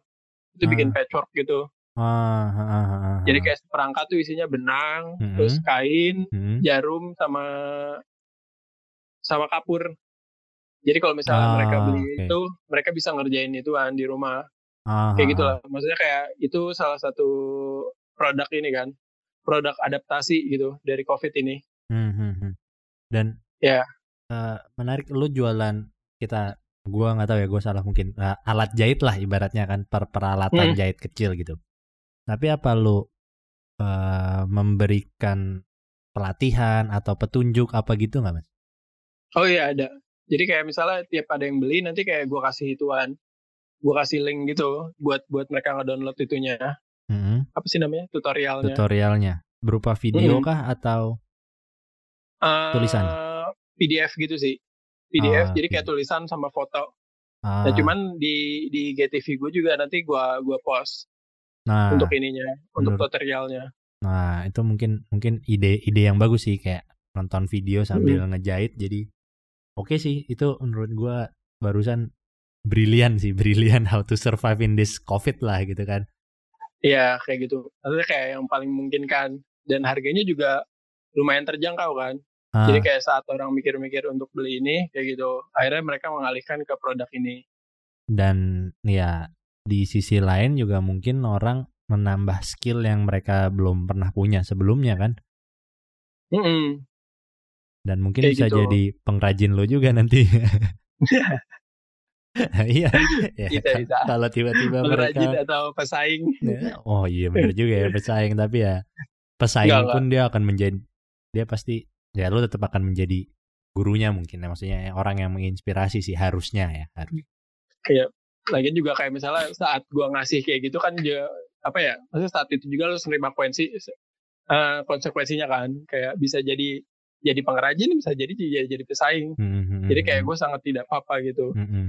itu bikin patchwork gitu Ah, ah, ah, ah, ah. jadi kayak perangkat tuh isinya benang Mhm. terus kain Hmm. jarum sama sama kapur. Jadi kalau misalnya Ah, mereka beli oke. itu, mereka bisa ngerjain ituan di rumah. Ah, Kayak ah, gitu ah. lah. Maksudnya kayak itu salah satu produk ini kan. Produk adaptasi gitu dari COVID ini. Hmm, hmm, hmm. Dan Ya. eh, menarik lu jualan kita gua nggak tahu ya gua salah mungkin Eh, alat jahit lah ibaratnya kan per peralatan Hmm. jahit kecil gitu. Tapi apa lu eh, memberikan pelatihan atau petunjuk apa gitu nggak mas? Oh iya ada. Jadi kayak misalnya tiap ada yang beli nanti kayak gua kasih ituan. Gua kasih link gitu buat buat mereka nge-download itunya. Hmm, Apa sih namanya? Tutorialnya. Tutorialnya berupa video Mm-mm. kah atau Eh, tulisan? PDF gitu sih. PDF Ah, jadi kayak tulisan sama foto. ah, Nah, cuman di di GTV gue juga nanti gua gua post nah, untuk ininya, untuk menurut- tutorialnya. Nah, itu mungkin mungkin ide-ide yang bagus sih kayak nonton video sambil ngejahit jadi oke sih itu menurut gua barusan brilian sih, *laughs* brilian how to survive in this covid lah gitu kan. Iya, kayak gitu. Nanti kayak yang paling memungkinkan dan harganya juga lumayan terjangkau kan. Ah, Jadi kayak saat orang mikir-mikir untuk beli ini kayak gitu, akhirnya mereka mengalihkan ke produk ini. dan ya di sisi lain juga mungkin orang menambah skill yang mereka belum pernah punya sebelumnya kan Mm-mm. Dan mungkin Kayak bisa gitu. jadi pengrajin lo juga nanti. *laughs* Iya, ya, Bisa, ka- bisa. kalau tiba-tiba Pengrajin mereka atau pesaing. Ya, Oh iya bener juga ya pesaing tapi ya pesaing Enggak, pun dia akan menjadi dia pasti ya lu tetap akan menjadi gurunya mungkin ya maksudnya orang yang menginspirasi sih harusnya ya harus kayak lagi juga kayak misalnya saat gua ngasih kayak gitu kan juga apa ya maksudnya saat itu juga lo nerima konsekuensi uh, konsekuensinya kan kayak bisa jadi jadi pengrajin bisa jadi jadi, jadi pesaing. Hmm, jadi kayak hmm, gue sangat tidak apa-apa gitu. Hmm, hmm.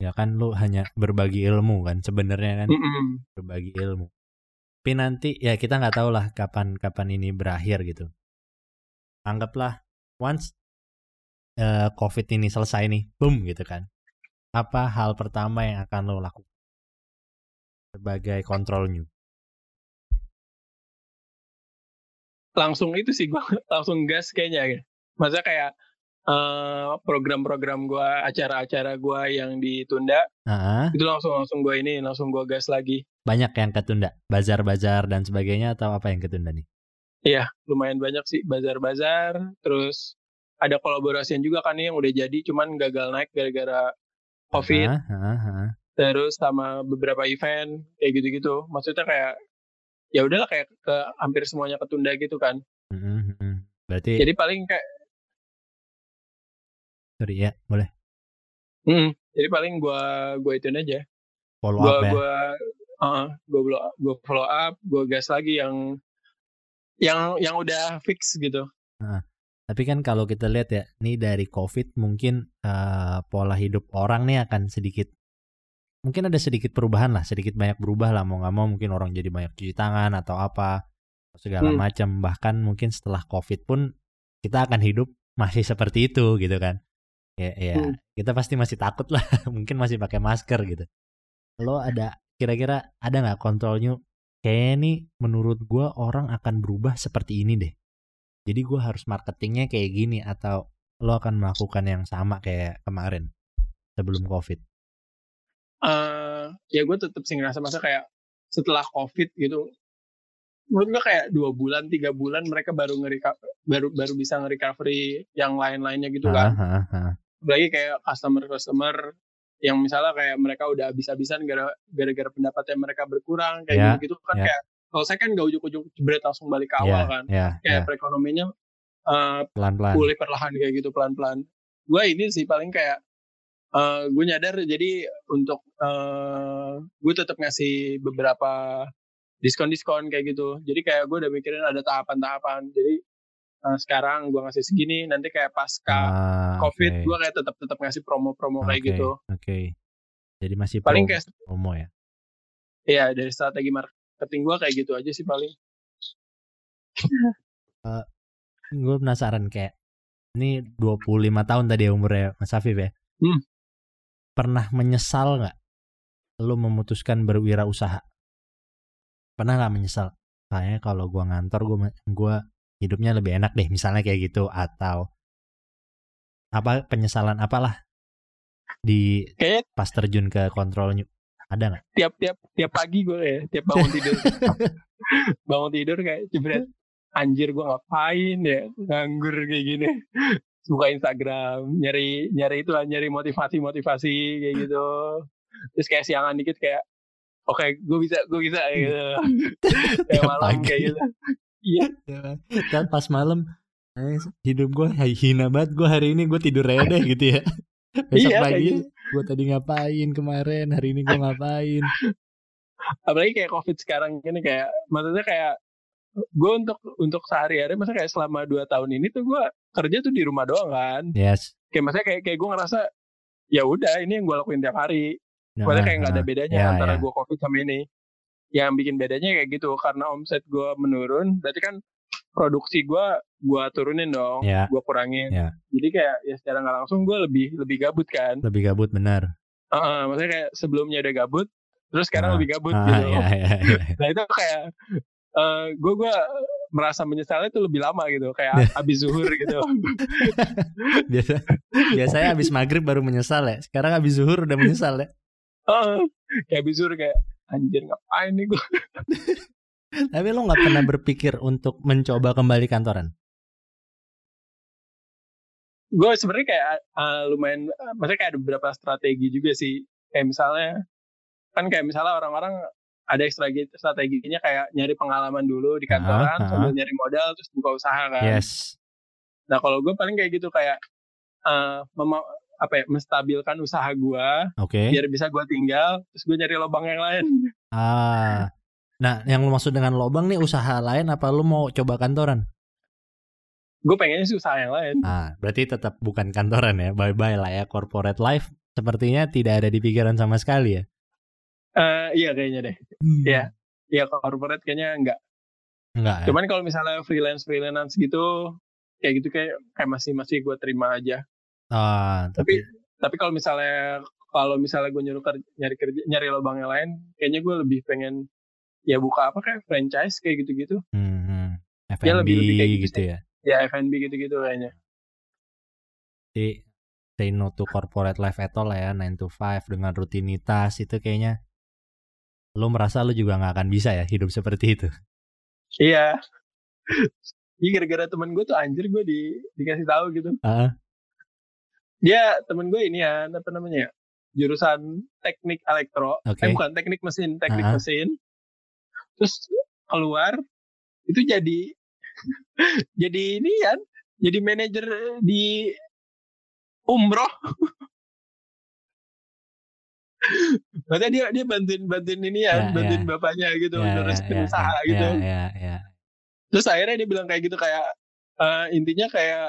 ya kan lu hanya berbagi ilmu kan sebenarnya kan? Mm-mm. berbagi ilmu. Tapi nanti ya kita nggak tahu lah kapan kapan ini berakhir gitu. Anggaplah once eh, covid ini selesai nih boom gitu kan. Apa hal pertama yang akan lo lakukan? Sebagai control new langsung itu sih gue *laughs* langsung gas kayaknya ya. Maksudnya kayak eh, program-program gue, acara-acara gue yang ditunda, Ah, itu langsung langsung gue ini, langsung gue gas lagi. banyak yang ketunda bazar-bazar dan sebagainya atau apa yang ketunda nih Iya, lumayan banyak sih bazar-bazar, terus ada kolaborasian juga kan nih yang udah jadi, cuman gagal naik gara-gara covid, ah, ah. terus sama beberapa event kayak gitu-gitu. Maksudnya kayak ya udahlah kayak ke hampir semuanya ketunda gitu kan. Mm, mm, mm. berarti Jadi paling kayak, sorry ya boleh mm, jadi paling gue gue ituin aja. follow gue up ya gue uh, gue follow up gue gas lagi yang yang yang udah fix gitu Tapi kan kalau kita lihat ya, nih dari COVID mungkin eh, pola hidup orang nih akan sedikit, mungkin ada sedikit perubahan lah, sedikit banyak berubah lah mau nggak mau mungkin orang jadi banyak cuci tangan atau apa segala Hmm. macam. Bahkan mungkin setelah COVID pun kita akan hidup masih seperti itu gitu kan. Ya, ya Hmm. kita pasti masih takut lah, *laughs* mungkin masih pakai masker gitu. Lo ada kira-kira ada nggak kontrolnya? Kayaknya nih menurut gua orang akan berubah seperti ini deh. Jadi gue harus marketingnya kayak gini atau lo akan melakukan yang sama kayak kemarin sebelum covid. Eh ya gue tetap sih ngerasa masa kayak setelah covid gitu menurut gue kayak dua bulan tiga bulan mereka baru ngeri baru baru bisa nge-recovery yang lain-lainnya gitu kan Ah, ah, ah. apalagi kayak customer customer yang misalnya kayak mereka udah habis-habisan gara- gara-gara pendapatnya mereka berkurang kayak Ya, gitu gitu kan ya. kayak kalau saya kan gak ujuk-ujuk jebret langsung balik ke awal Ya, kan ya, kayak ya, perekonomiannya eh, pelan-pelan. pulih perlahan kayak gitu pelan-pelan. Gue ini sih paling kayak eh gue nyadar jadi untuk eh gue tetap ngasih beberapa diskon-diskon kayak gitu. Jadi kayak gue udah mikirin ada tahapan-tahapan. Jadi eh, sekarang gue ngasih segini, nanti kayak pasca Ah, COVID oke, gue kayak tetap tetap ngasih promo-promo kayak gitu. Oke. Jadi masih Paling promo, kayak promo ya. ya dari strategi marketing gue kayak gitu aja sih paling. *laughs* Gue penasaran kayak ini 25 tahun tadi ya umurnya Mas Afif ya. Hmm. Pernah menyesal nggak lo memutuskan berwirausaha? Pernah nggak menyesal? Kayaknya kalau gua ngantor gua gua hidupnya lebih enak deh misalnya kayak gitu atau apa penyesalan apalah di Kayaknya pas terjun ke kontrol ada nggak? tiap-tiap tiap pagi gue kayak tiap bangun tidur *laughs* bangun tidur kayak jebret anjir gue ngapain ya nganggur kayak gini buka Instagram nyari nyari itu lah, nyari motivasi motivasi kayak gitu terus kayak siangan dikit kayak oke gue bisa gue bisa kayak gitu *laughs* kayak malam kayak gitu iya Kan pas malam eh, hidup gue hina banget gue hari ini gue tidur aja deh gitu ya. *laughs* Besok Iya, pagi gitu. gue tadi ngapain kemarin hari ini gue ngapain. apalagi kayak covid sekarang ini kayak maksudnya kayak gue untuk untuk sehari-hari masa kayak selama dua tahun ini tuh gue kerja tuh di rumah doang kan Yes. kayak maksudnya kayak kayak gue ngerasa ya udah ini yang gue lakuin tiap hari Nah, Pokoknya kayak nggak ada nah. bedanya Ya, antara ya. gue covid sama ini yang bikin bedanya kayak gitu karena omset gue menurun berarti kan produksi gue gue turunin dong Ya. gue kurangin Ya. jadi kayak ya secara nggak langsung gue lebih lebih gabut kan Lebih gabut benar. Heeh, maksudnya kayak sebelumnya udah gabut terus sekarang Ah, lebih gabut Ah, gitu *laughs* ya, ya, ya. nah itu kayak gue gue merasa menyesalnya itu lebih lama gitu kayak abis zuhur gitu *laughs* Biasa biasanya habis maghrib baru menyesal ya. Sekarang habis zuhur udah menyesal ya. Heeh, kayak abis zuhur kayak anjir ngapain nih gue *laughs* Tapi lo nggak pernah berpikir untuk mencoba kembali kantoran? gue sebenarnya kayak uh, lumayan uh, maksudnya kayak ada beberapa strategi juga sih kayak misalnya kan kayak misalnya orang-orang ada strategi strateginya kayak nyari pengalaman dulu di kantoran Ah, ah. sambil nyari modal terus buka usaha kan Yes. nah kalau gue paling kayak gitu kayak uh, mema- apa ya menstabilkan usaha gua Oke. biar bisa gua tinggal terus gue nyari lubang yang lain Ah. Nah, yang lu maksud dengan lobang nih usaha lain apa lu mau coba kantoran? gue pengennya sih usaha yang lain Ah, berarti tetap bukan kantoran ya. Bye-bye lah ya corporate life. Sepertinya tidak ada di pikiran sama sekali ya. Eh, iya kayaknya deh Iya. Iya corporate kayaknya enggak Enggak ya? cuman kalau misalnya freelance freelance gitu kayak gitu kayak kayak masih masih gue terima aja Ah, tapi tapi tapi kalau misalnya kalau misalnya gue nyuruh kerja, nyari kerja nyari lubang yang lain kayaknya gue lebih pengen ya buka apa kayak franchise kayak gitu-gitu hmm, hmm. Ya, F&B lebih- lebih kayak gitu gitu ya. ya F&B gitu-gitu kayaknya Jadi say no to corporate life at all lah ya 9 to 5 dengan rutinitas itu kayaknya lu merasa lu juga nggak akan bisa ya hidup seperti itu. iya *laughs* Iya gara-gara temen gue tuh anjir gue di, dikasih tahu gitu Ah, dia temen gue ini ya apa namanya ya jurusan teknik elektro Oke. eh bukan teknik mesin teknik Ah. mesin terus keluar itu jadi *laughs* jadi ini kan jadi manajer di umroh *laughs* Maksudnya dia dia bantuin bantuin ini Ya, ya, bantuin ya. bapaknya gitu, ya, ngurusin ya, usaha ya, gitu. Ya, ya, ya. Terus akhirnya dia bilang kayak gitu kayak eh, intinya kayak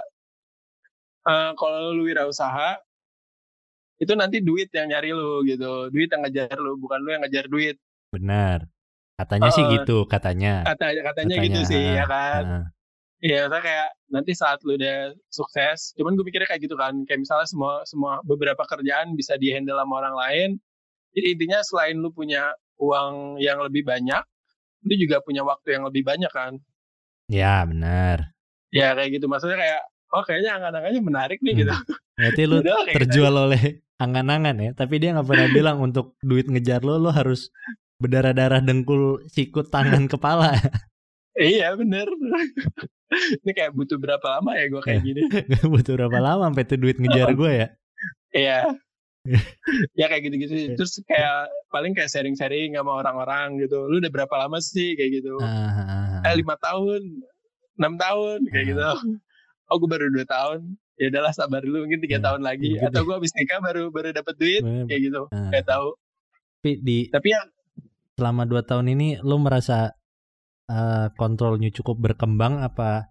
eh, kalau lu wirausaha itu nanti duit yang nyari lu gitu, duit yang ngejar lu, bukan lu yang ngejar duit. Benar. Katanya sih Eh, gitu, katanya. Kata katanya, gitu Katanya, sih ah, ya kan. Iya, saya kayak nanti saat lu udah sukses, cuman gue mikirnya kayak gitu kan, kayak misalnya semua semua beberapa kerjaan bisa dihandle sama orang lain. Jadi intinya selain lu punya uang yang lebih banyak, lu juga punya waktu yang lebih banyak kan. ya benar. Ya kayak gitu maksudnya kayak oh kayaknya angan-angannya menarik nih Hmm. gitu. Berarti *laughs* lu terjual oleh angan-angan ya, tapi dia nggak pernah bilang untuk duit ngejar lo lo harus berdarah-darah dengkul, sikut, tangan, *laughs* kepala. gitu. Iya bener. *laughs* Ini kayak butuh berapa lama ya gue kayak gini. Gak butuh berapa lama sampai tuh duit ngejar gue ya. Iya. Ya kayak gitu-gitu. sih. Terus kayak paling kayak sharing-sharing sama orang-orang gitu. Lu udah berapa lama sih kayak gitu? Ah. Eh lima tahun, enam tahun kayak gitu. *laughs* Oh gue baru dua tahun. Ya udahlah sabar dulu mungkin tiga Ya, tahun lagi. gitu Atau deh. gue habis nikah baru baru dapet duit Bener. kayak gitu. Ah. Gak tahu. Tapi di Tapi ya selama dua tahun ini lu merasa eh, kontrolnya cukup berkembang apa?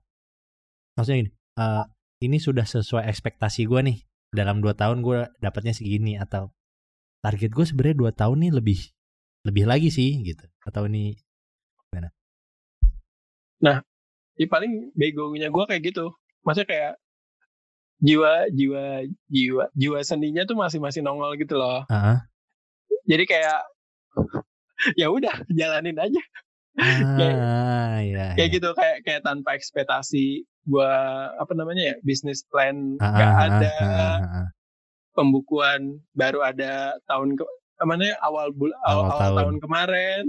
Maksudnya gini, eh, ini sudah sesuai ekspektasi gue nih. Dalam dua tahun gue dapatnya segini atau target gue sebenarnya dua tahun nih lebih lebih lagi sih gitu. Atau ini ya paling begonya gue kayak gitu. Maksudnya kayak jiwa jiwa jiwa jiwa seninya tuh masih masih nongol gitu loh. Ah, jadi kayak *laughs* ya udah jalanin aja ah, ya, kayak ya. gitu kayak kayak tanpa ekspektasi gue apa namanya ya bisnis plan Ah, nggak ah, ah, ada ah, ah, ah. pembukuan baru ada tahun ke namanya awal bulan awal, Awal tahun. tahun. kemarin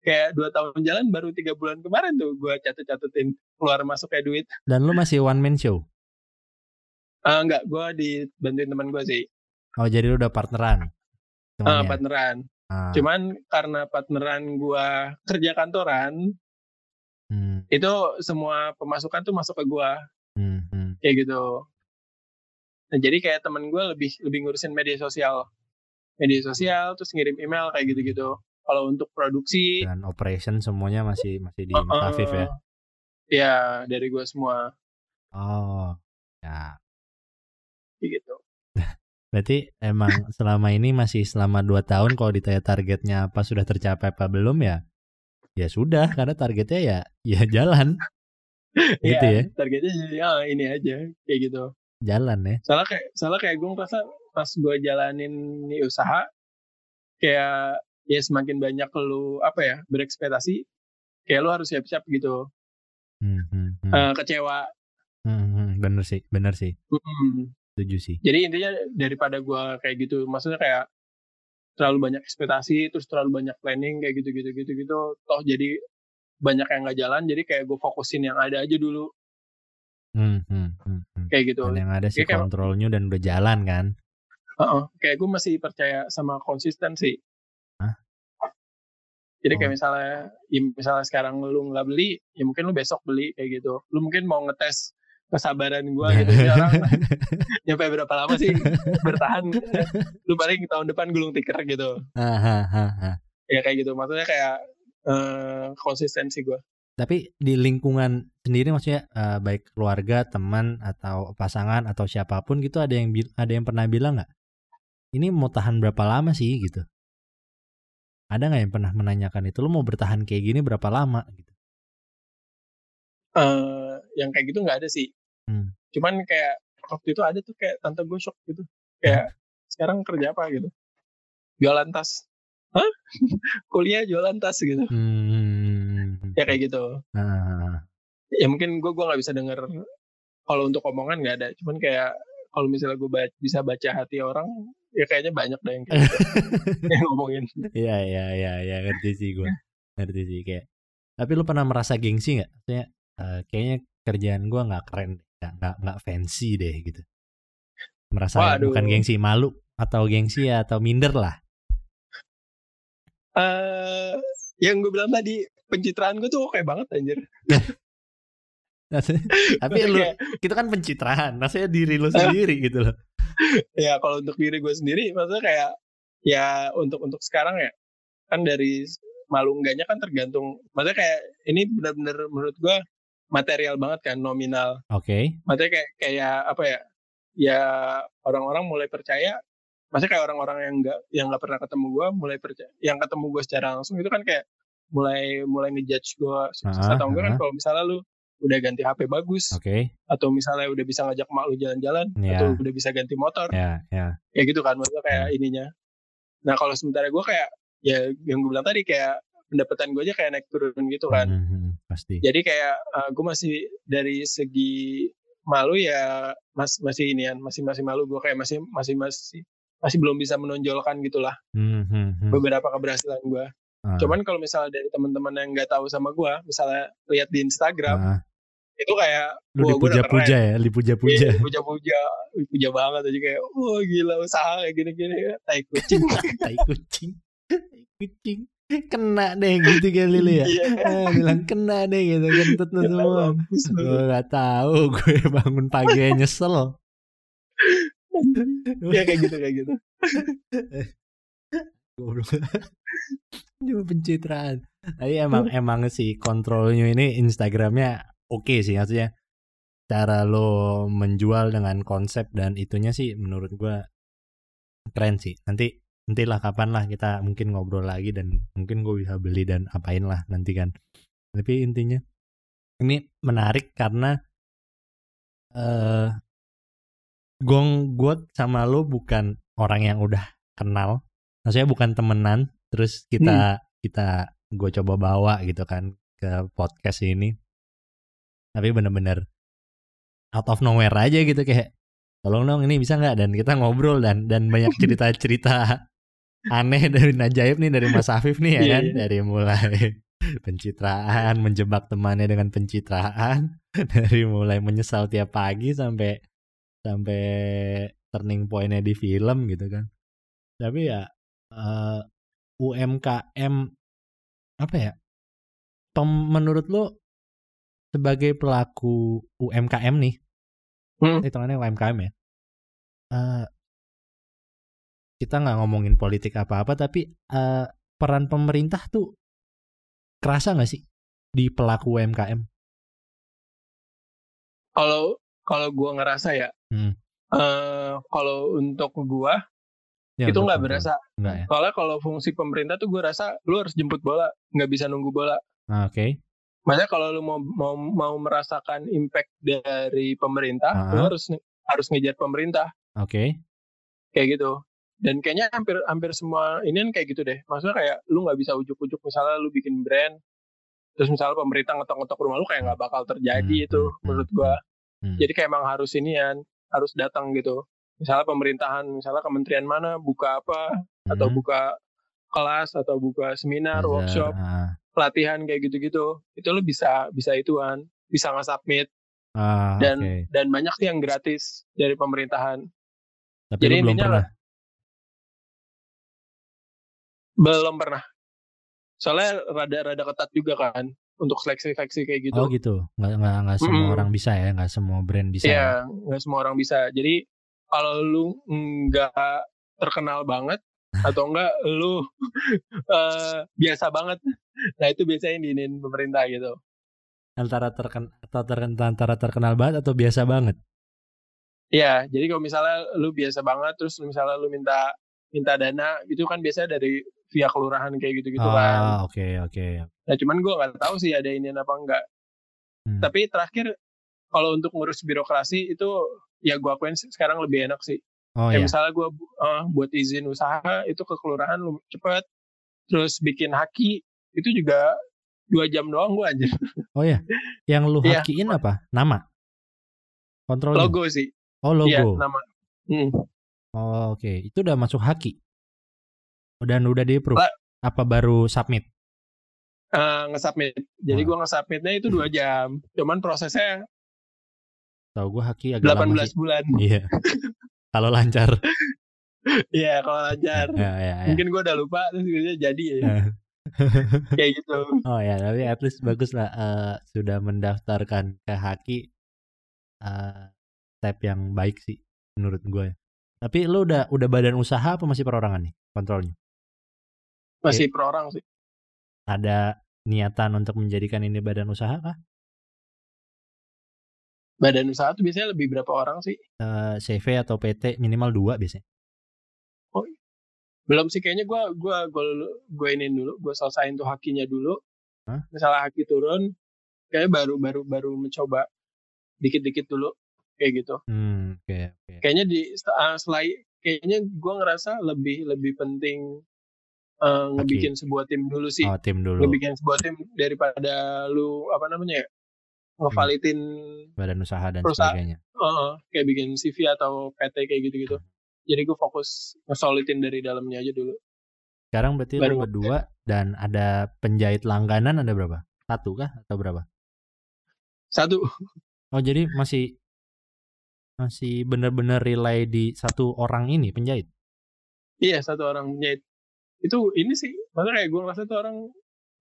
kayak dua tahun jalan baru tiga bulan kemarin tuh gue catet catetin keluar masuk kayak duit Dan lu masih one man show. Ah enggak gue dibantuin teman gue sih Oh jadi lu udah partneran. Ah, temannya? partneran Ah, Cuman karena partneran gua kerja kantoran, hmm, itu semua pemasukan tuh masuk ke gua hmm, hmm. kayak gitu. Nah, jadi kayak temen gua lebih lebih ngurusin media sosial. Media sosial terus ngirim email kayak gitu-gitu. Kalau untuk produksi Dan operation semuanya masih masih di eh, Mas Afif ya. Ya, dari gua semua Oh, ya. kayak gitu. Berarti emang selama ini masih selama 2 tahun kalau ditanya targetnya apa sudah tercapai apa belum ya? Ya sudah karena targetnya ya ya jalan. *laughs* gitu ya. Targetnya jadi ah, ini aja kayak gitu. Jalan ya. Salah kayak salah kayak gue ngerasa pas gue jalanin usaha kayak ya semakin banyak lu apa ya berekspektasi kayak lu harus siap-siap gitu Hmm, hmm, hmm. Eh, kecewa Hmm, hmm, bener sih, bener sih. Mm-mm. Setuju sih. jadi intinya daripada gua kayak gitu maksudnya kayak terlalu banyak ekspektasi terus terlalu banyak planning kayak gitu gitu gitu gitu toh jadi banyak yang nggak jalan jadi kayak gue fokusin yang ada aja dulu Hmm, hmm, hmm, hmm. kayak gitu Dan yang ada sih Kayak- kontrolnya dan udah jalan kan. Heeh, kayak gue masih percaya sama konsistensi Hah? jadi Oh. kayak misalnya ya misalnya sekarang lu nggak beli ya mungkin lu besok beli kayak gitu lu mungkin mau ngetes kesabaran gue *laughs* gitu orang *laughs* nyampe berapa lama sih bertahan lu paling tahun depan gulung tikar gitu. Ya kayak gitu. Maksudnya kayak uh, konsistensi gue tapi di lingkungan sendiri maksudnya uh, baik keluarga teman atau pasangan atau siapa pun gitu ada yang ada yang pernah bilang nggak ini mau tahan berapa lama sih? gitu. Ada nggak yang pernah menanyakan itu lo mau bertahan kayak gini berapa lama? gitu. Uh, yang kayak gitu nggak ada sih hmm. cuman kayak waktu itu ada tuh kayak tante gue shock gitu. Kayak sekarang kerja apa? gitu. Jualan tas. Hah? *laughs* Kuliah jualan tas gitu. Hmm. ya kayak gitu. Uh. ya mungkin gue gue nggak bisa denger kalau untuk omongan nggak ada. Cuman kayak kalau misalnya gue baca, bisa baca hati orang ya kayaknya banyak deh yang kayak gitu, *laughs* yang ngomongin. Iya iya iya ya, ngerti sih gue *laughs* ngerti sih kayak tapi lu pernah merasa gengsi nggak? Maksudnya uh, kayaknya kerjaan gue nggak keren nggak nggak nggak fancy deh gitu. Merasa Waduh. bukan gengsi malu atau gengsi ya, atau minder lah. Uh, yang gue bilang tadi pencitraan gue tuh oke banget anjir. *laughs* Tapi lu kita kan pencitraan maksudnya diri lu sendiri gitu loh. *laughs* Ya kalau untuk diri gue sendiri maksudnya kayak ya untuk untuk sekarang ya kan dari malu enggaknya kan tergantung maksudnya kayak ini benar-benar menurut gue material banget kan nominal oke okay. maksudnya kayak kayak apa ya ya orang-orang mulai percaya maksudnya kayak orang-orang yang enggak yang nggak pernah ketemu gue mulai percaya yang ketemu gue secara langsung itu kan kayak mulai mulai ngejudge gue sukses atau enggak kan kalau misalnya lu udah ganti HP bagus, okay. atau misalnya udah bisa ngajak mak lu jalan-jalan, yeah. atau udah bisa ganti motor, yeah, yeah. ya gitu kan, maksudnya kayak yeah. ininya. Nah kalau sementara gue kayak ya yang gue bilang tadi kayak pendapatan gue aja kayak naik turun gitu kan, mm -hmm, pasti. Jadi kayak uh, gue masih dari segi malu ya mas masih inian masih masih malu gue kayak masih masih masih masih belum bisa menonjolkan gitulah mm -hmm. beberapa keberhasilan gue. Uh. Cuman kalau misalnya dari teman-teman yang nggak tahu sama gue, misalnya lihat di Instagram, uh. itu kayak lu dipuja-puja ya, dipuja-puja. Iya, dipuja-puja, dipuja banget aja kayak, wah oh, gila usaha kayak gini-gini, tai kucing, *laughs* tai kucing, *laughs* tai kucing kena deh gitu kayak Lili ya. Iya. eh, bilang kena deh gitu kentut lu semua. gue gak tahu gue bangun pagi nyesel. Ya kayak gitu kayak gitu. Cuma pencitraan. Tapi emang emang sih kontrolnya ini Instagramnya oke okay sih maksudnya cara lo menjual dengan konsep dan itunya sih menurut gua keren sih. Nanti nantilah kapan lah kita mungkin ngobrol lagi dan mungkin gue bisa beli dan apain lah nanti kan. Tapi intinya ini menarik karena eh uh, gong gue sama lo bukan orang yang udah kenal. Maksudnya bukan temenan terus kita hmm. kita gue coba bawa gitu kan ke podcast ini. Tapi bener-bener out of nowhere aja gitu kayak tolong dong ini bisa nggak? Dan kita ngobrol dan dan banyak *laughs* cerita-cerita aneh dari Najaib nih dari Mas Afif nih ya yeah. kan iya. dari mulai pencitraan menjebak temannya dengan pencitraan *laughs* dari mulai menyesal tiap pagi sampai sampai turning pointnya di film gitu kan tapi ya uh, eh, UMKM apa ya Pem, menurut lo sebagai pelaku UMKM nih hmm. hitungannya UMKM ya uh, kita nggak ngomongin politik apa-apa tapi uh, peran pemerintah tuh kerasa nggak sih di pelaku UMKM kalau kalau gue ngerasa ya hmm. uh, kalau untuk gue ya, itu nggak berasa Enggak, ya? soalnya kalau fungsi pemerintah tuh gue rasa lu harus jemput bola nggak bisa nunggu bola ah, oke okay. Maksudnya kalau lu mau mau mau merasakan impact dari pemerintah, uh -huh. lu harus harus ngejar pemerintah. Oke. Okay. Kayak gitu. Dan kayaknya hampir hampir semua ini kan kayak gitu deh. Maksudnya kayak lu nggak bisa ujuk-ujuk misalnya lu bikin brand, terus misalnya pemerintah ngetok-ngetok rumah lu kayak nggak bakal terjadi hmm, itu hmm, menurut hmm, gua. Hmm. Jadi kayak emang harus ini kan, harus datang gitu misalnya pemerintahan misalnya kementerian mana buka apa hmm. atau buka kelas atau buka seminar workshop pelatihan kayak gitu-gitu itu lo bisa bisa ituan bisa nggak submit uh, dan okay. dan banyak sih yang gratis dari pemerintahan Tapi jadi belum pernah belum pernah soalnya rada-rada ketat juga kan untuk seleksi-seleksi kayak gitu. Oh gitu, nggak nggak nggak semua Mm-mm. orang bisa ya, nggak semua brand bisa. ya? Iya, nggak semua orang bisa. Jadi kalau lu nggak terkenal banget atau enggak lu *laughs* eh, biasa banget, nah itu biasanya diinin pemerintah gitu. Antara terken atau terken- antara terkenal banget atau biasa banget. Iya, jadi kalau misalnya lu biasa banget, terus misalnya lu minta minta dana, itu kan biasanya dari via kelurahan kayak gitu-gitu kan. Ah oke oke. Nah cuman gue nggak tahu sih ada ini apa enggak. Hmm. Tapi terakhir kalau untuk ngurus birokrasi itu ya gue akuin sekarang lebih enak sih. Oh ya. misalnya gue buat izin usaha itu ke kelurahan lu cepet. Terus bikin haki itu juga dua jam doang gue anjir. Oh ya. Yang lu *laughs* Iya. hakiin apa? Nama. Kontrolnya. Logo sih. Oh logo. Iya nama. Hmm. Oh, oke. Itu udah masuk haki. Dan udah di approve. Apa baru submit? Eh, nge-submit. Jadi Ah. gue nge-submitnya itu dua *laughs* jam. Cuman prosesnya Tahu gua haki agak lama 18 sih. bulan. Iya. Kalau lancar. *laughs* Iya kalau lancar. ya, ya, ya. Mungkin gue udah lupa terus jadi ya. Ya. *laughs* Kayak gitu. Oh ya, tapi at least bagus lah eh, sudah mendaftarkan ke haki eh, step yang baik sih menurut gue. Tapi lu udah udah badan usaha apa masih perorangan nih kontrolnya? Masih per orang sih. Ada niatan untuk menjadikan ini badan usaha kah? Badan usaha tuh biasanya lebih berapa orang sih? Eh, CV atau PT minimal dua biasanya. Belum sih kayaknya gue gua gua gue inin dulu, gue selesain tuh hakinya dulu. Hah? Misalnya haki turun, kayaknya baru baru baru mencoba dikit-dikit dulu kayak gitu. Hmm, oke oke. Kayaknya di uh, selain kayaknya gue ngerasa lebih lebih penting uh, ngebikin sebuah tim dulu sih. Oh, tim dulu. Ngebikin sebuah tim daripada lu apa namanya ya? Ngevalitin Badan usaha dan Perusahaan. sebagainya. uh, kayak bikin CV atau PT kayak gitu-gitu. Jadi gue fokus ngesolitin dari dalamnya aja dulu. Sekarang berarti Baru- lu berdua dan ada penjahit langganan ada berapa? Satu kah atau berapa? Satu, Oh jadi masih masih benar-benar rely di satu orang ini penjahit. iya satu orang penjahit. Itu ini sih, maksudnya kayak gue ngerasa tuh orang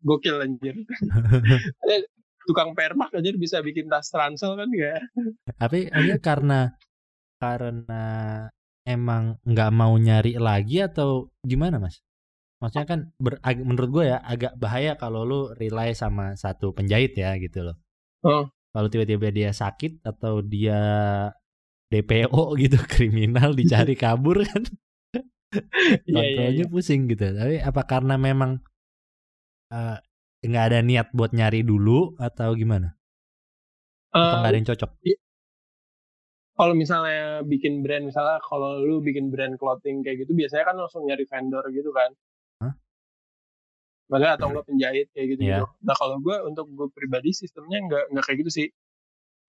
gokil anjir. *laughs* Tukang permak aja bisa bikin tas ransel kan ya. Tapi aja karena karena emang nggak mau nyari lagi atau gimana mas? Maksudnya kan ber- ag- menurut gue ya agak bahaya kalau lu rely sama satu penjahit ya gitu loh. Oh. Kalau tiba-tiba dia sakit atau dia DPO gitu *laughs* kriminal dicari kabur kan *laughs* kontrolnya iya. pusing gitu. Tapi apa karena memang eh, nggak ada niat buat nyari dulu atau gimana? Atau nggak ada yang cocok? kalau misalnya bikin brand, misalnya kalau lu bikin brand clothing kayak gitu, biasanya kan langsung nyari vendor gitu kan. Makanya atau enggak penjahit kayak gitu gitu. Iya. Nah kalau gue untuk gue pribadi sistemnya nggak nggak kayak gitu sih.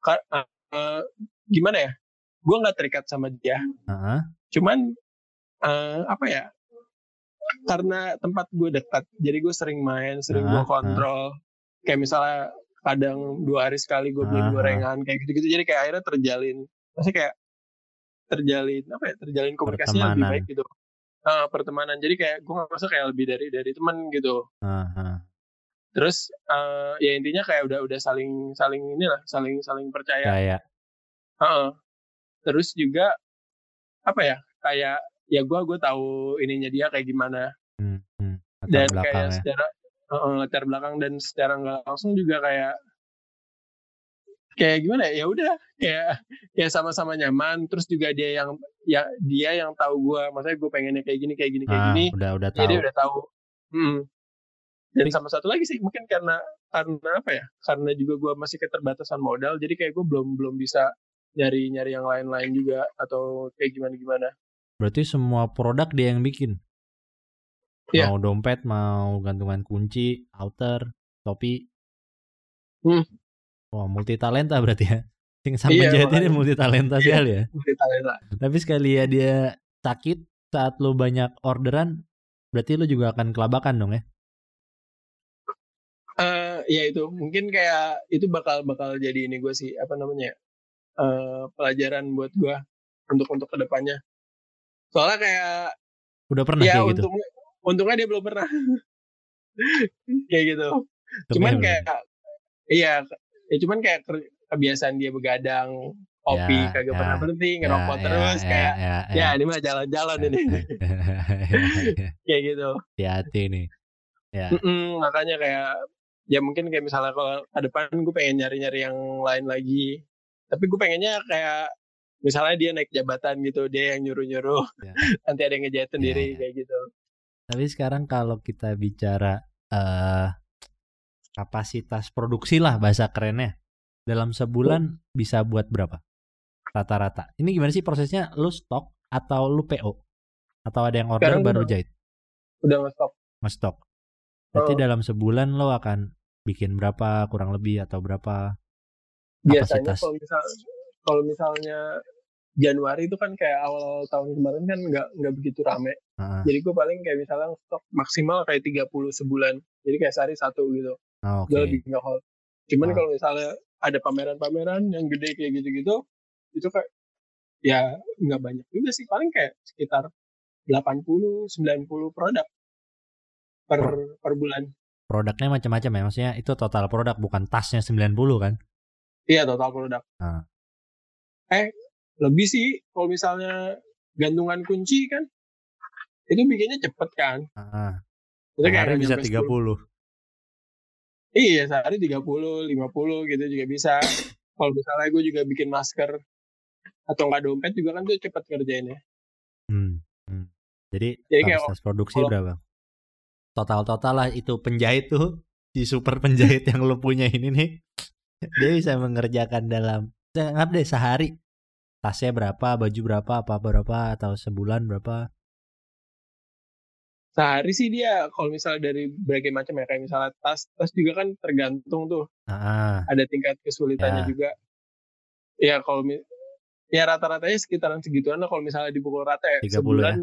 Ka- eh, gimana ya? Gue nggak terikat sama dia. Heeh. Cuman eh, apa ya? Karena tempat gue dekat, jadi gue sering main, sering Ah, gue kontrol. Kayak misalnya kadang dua hari sekali gue beli Ah, ah. gorengan kayak gitu-gitu. Jadi kayak akhirnya terjalin, maksudnya kayak terjalin apa ya? Terjalin komunikasinya lebih baik gitu. Eh, pertemanan. Jadi kayak gue ngerasa kayak lebih dari dari teman gitu. Heeh. Terus eh, ya intinya kayak udah udah saling saling inilah, saling saling percaya. Kayak Heeh. Terus juga apa ya? Kayak ya gue gue tahu ininya dia kayak gimana hmm, hmm, dan kayak ya. secara heeh, latar belakang dan secara nggak langsung juga kayak kayak gimana ya? Ya udah kayak ya sama-sama nyaman. Terus juga dia yang ya dia yang tahu gue, maksudnya gue pengennya kayak gini kayak gini kayak Ah, gini. udah udah Ya tahu. dia udah tahu. Hmm. Dan sama satu lagi sih mungkin karena karena apa ya? Karena juga gue masih keterbatasan modal, jadi kayak gue belum belum bisa nyari nyari yang lain-lain juga atau kayak gimana gimana. Berarti semua produk dia yang bikin. Iya. Mau dompet, mau gantungan kunci, outer, topi. Hmm. Wah, multi talenta berarti ya. Sing sama Iya, penjahit ini makanya. multi talenta Iya. sekali ya. Lihat lah. Tapi sekali ya dia sakit saat lu banyak orderan, berarti lu juga akan kelabakan dong ya. Eh, ya itu mungkin kayak itu bakal bakal jadi ini gue sih apa namanya eh pelajaran buat gue untuk untuk ke depannya. Soalnya kayak Udah pernah ya kayak gitu. untungnya untungnya dia belum pernah. *laughs* Kayak gitu. Cuman kayak iya ya cuman kayak ke- kebiasaan dia begadang kopi Ya, kagak ya, pernah berhenti ngerokok Ya, terus ya, kayak ya, ya ini mah jalan-jalan ini. *laughs* Kayak gitu. Hati-hati nih. Ya. Mm-mm, makanya kayak ya mungkin kayak misalnya kalau ke depan gue pengen nyari-nyari yang lain lagi. Tapi gue pengennya kayak misalnya dia naik jabatan gitu dia yang nyuruh-nyuruh Ya. *laughs* nanti ada yang ngejahit sendiri Ya, ya. kayak gitu. Tapi sekarang kalau kita bicara eh kapasitas produksi lah bahasa kerennya dalam sebulan bisa buat berapa? Rata-rata. Ini gimana sih prosesnya? Lu stok atau lu PO atau ada yang order Sekarang baru udah- jahit? Udah nge-stop nge-stok berarti Oh. dalam sebulan lo akan bikin berapa kurang lebih atau berapa biasanya Kapasitas. kalau misal kalau misalnya Januari itu kan kayak awal tahun kemarin kan nggak nggak begitu rame. Heeh. jadi gue paling kayak misalnya stok maksimal kayak 30 sebulan. Jadi kayak sehari satu gitu. Oh, oke. gue lebih nggak hold cuman Ah. kalau misalnya ada pameran-pameran yang gede kayak gitu-gitu itu kayak ya nggak banyak juga sih. Paling kayak sekitar 80 90 produk per per bulan. produknya macam-macam ya. Maksudnya itu total produk bukan tasnya 90 kan? Iya total produk. Ah. Eh lebih sih kalau misalnya gantungan kunci kan itu bikinnya cepet kan Heeh. itu kayak bisa nyampe 30 10. iya sehari 30 50 gitu juga bisa kalau misalnya gue juga bikin masker atau nggak dompet juga kan tuh cepet kerjainnya Hmm. hmm. Jadi, Jadi kayak produksi kalau- berapa? Total-total lah itu penjahit tuh si super penjahit yang lo punya ini nih *laughs* dia bisa mengerjakan dalam anggap deh sehari. Tasnya berapa baju berapa apa berapa atau sebulan berapa. Sehari sih dia kalau misalnya dari berbagai macam ya kayak misalnya tas tas juga kan tergantung tuh. Ah ada tingkat kesulitannya Ya. juga. Ya kalau ya rata-ratanya sekitaran segituan lah kalau misalnya dipukul rata ya 30 sebulan.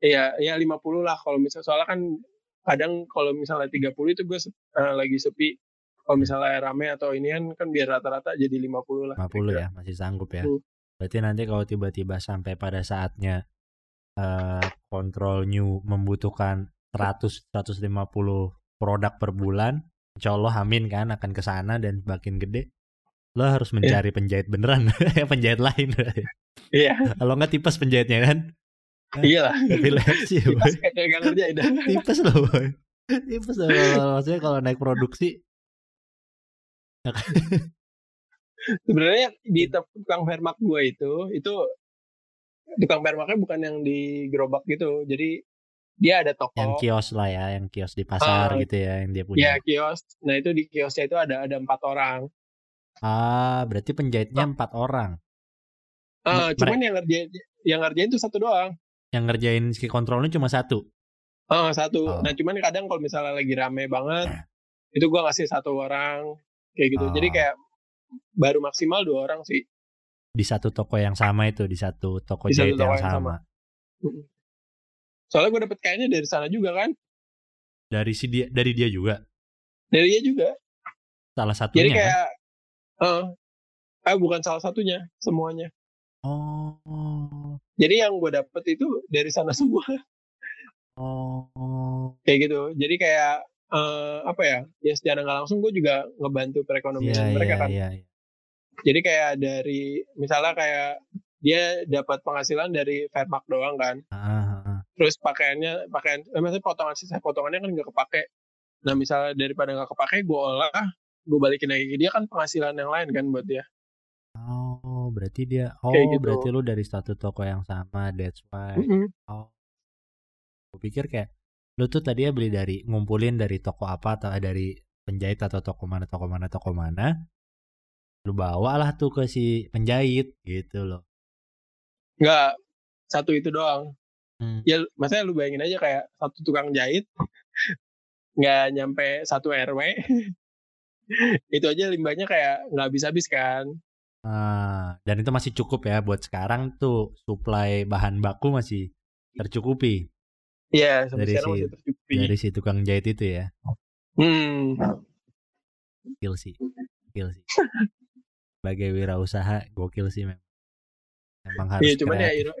ya? Ya 50 lah kalau misalnya soalnya kan kadang kalau misalnya 30 itu gue se- eh, lagi sepi kalau misalnya rame atau ini kan kan biar rata-rata jadi 50 lah 50 ya masih sanggup ya. Hmm. berarti nanti kalau tiba-tiba sampai pada saatnya eh control new membutuhkan 100 150 produk per bulan insya Allah amin kan akan ke sana dan makin gede lo harus mencari penjahit beneran ya *laughs* penjahit lain. Iya. Kalau nggak tipes penjahitnya kan? Iyalah epilepsi kita boy. kayak dah. tipes loh boy. Tipes loh maksudnya kalau naik produksi sebenarnya di te- tukang permak gue itu itu tukang permaknya bukan yang di gerobak gitu. Jadi dia ada toko yang kios lah ya yang kios di pasar Ah, gitu ya yang dia ya punya kios. Nah itu di kiosnya itu ada ada empat orang. Ah berarti penjahitnya empat orang? Ah, Me- cuman yang ngerjain yang ngerjain tuh satu doang. Yang ngerjain ski kontrolnya cuma satu? Ah, satu. Oh. nah cuman kadang kalau misalnya lagi rame banget itu gua ngasih satu orang kayak gitu. Jadi Oh. kayak baru maksimal dua orang sih. Di satu toko yang sama itu di satu toko Di satu jahit toko yang yang sama. Mm. soalnya gue dapet kainnya dari sana juga kan? Dari si dia dari dia juga? Dari dia juga. Salah jadi satunya kan? kayak eh ah bukan salah satunya semuanya. Oh. Jadi yang gue dapet itu dari sana *laughs* semua. Oh. Kayak gitu. Jadi kayak eh apa ya ya secara nggak langsung gue juga ngebantu perekonomian mereka iya kan iya iya. jadi kayak dari misalnya kayak dia dapat penghasilan dari Fairmark doang kan ah. terus pakaiannya pakaian eh, maksudnya potongan sisa potongannya kan nggak kepake nah misalnya daripada nggak kepake gue olah gue balikin lagi ke dia kan penghasilan yang lain kan buat dia oh berarti dia oh Kayak gitu. berarti lu dari satu toko yang sama that's why Mm-mm. oh gue pikir kayak lu tuh tadi ya beli dari ngumpulin dari toko apa atau dari penjahit atau toko mana toko mana toko mana lu bawa lah tuh ke si penjahit gitu loh. Nggak satu itu doang. Hmm. ya maksudnya lu bayangin aja kayak satu tukang jahit *laughs* nggak nyampe satu rw *laughs* itu aja limbahnya kayak nggak habis-habis kan. Ah, dan itu masih cukup ya buat sekarang tuh supply bahan baku masih tercukupi Iya, Dari si- masih dari si tukang jahit itu ya. Hmm. Gokil sih. Gokil sih. Sebagai wirausaha gokil sih memang. Memang harus Iya, cuman ya kreatif.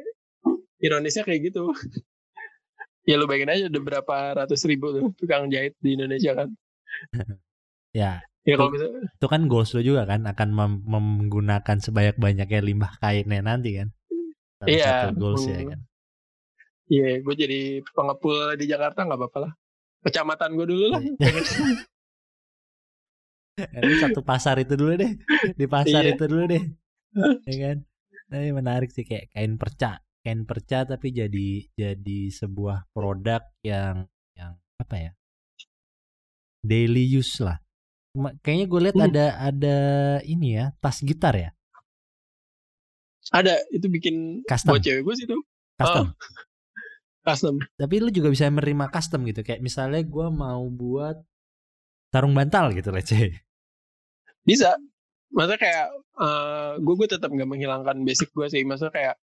ironisnya kayak gitu. ya lu bayangin aja ada berapa ratus ribu tuh tukang jahit di Indonesia kan. *laughs* ya Ya kalau bisa itu kan goals lo juga kan akan mem- menggunakan sebanyak-banyaknya limbah kainnya nanti kan Salah Iya, satu goals ya kan Iya, gue jadi pengepul di Jakarta nggak apa-apa lah. Kecamatan gue dulu lah. *laughs* Ini satu pasar itu dulu deh di pasar Iya. itu dulu deh *laughs* ya kan nah, ini menarik sih kayak kain perca kain perca tapi jadi jadi sebuah produk yang yang apa ya daily use lah kayaknya gue lihat Hmm. ada ada ini ya tas gitar ya Ada itu bikin Custom. buat cewek gue sih tuh custom custom. tapi lu juga bisa menerima custom gitu kayak misalnya gue mau buat sarung bantal gitu let's say Bisa. Maksudnya kayak gue gue tetap nggak menghilangkan basic gue sih. Maksudnya kayak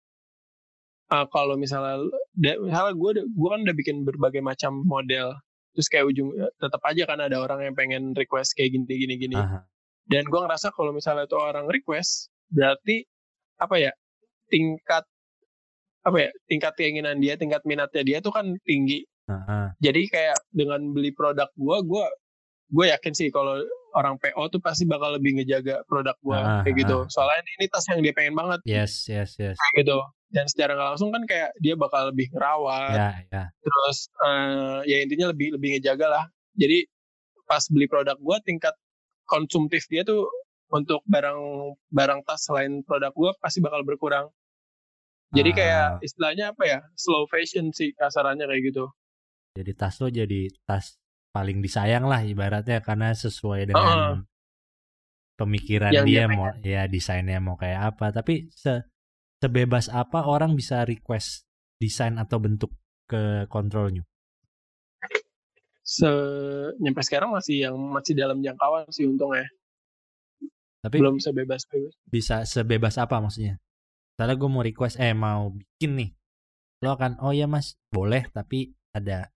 eh, kalau misalnya da- misalnya gue gue kan udah bikin berbagai macam model. Terus kayak ujung tetap aja kan ada orang yang pengen request kayak gini gini gini. Aha. Dan gue ngerasa kalau misalnya tuh orang request berarti apa ya tingkat apa ya tingkat keinginan dia tingkat minatnya dia tuh kan tinggi. Aha. jadi kayak dengan beli produk gua gua gue yakin sih kalau orang PO tuh pasti bakal lebih ngejaga produk gua Ah, kayak gitu. soalnya ini tas yang dia pengen banget. Yes yes yes. Kayak gitu. Dan secara nggak langsung kan kayak dia bakal lebih ngerawat. Ya ya. Terus eh, ya intinya lebih lebih ngejaga lah. Jadi pas beli produk gua tingkat konsumtif dia tuh untuk barang barang tas selain produk gua pasti bakal berkurang jadi Ah. kayak istilahnya apa ya slow fashion sih kasarannya kayak gitu. Jadi tas lo jadi tas paling disayang lah ibaratnya karena sesuai dengan pemikiran Yang dia dia mau ya desainnya mau kayak apa. Tapi se sebebas apa orang bisa request desain atau bentuk ke kontrolnya? Se nyampe sekarang masih yang masih dalam jangkauan sih untungnya. Tapi belum sebebas bebas bisa sebebas apa maksudnya misalnya gue mau request eh mau bikin nih. Lo akan oh ya mas boleh tapi ada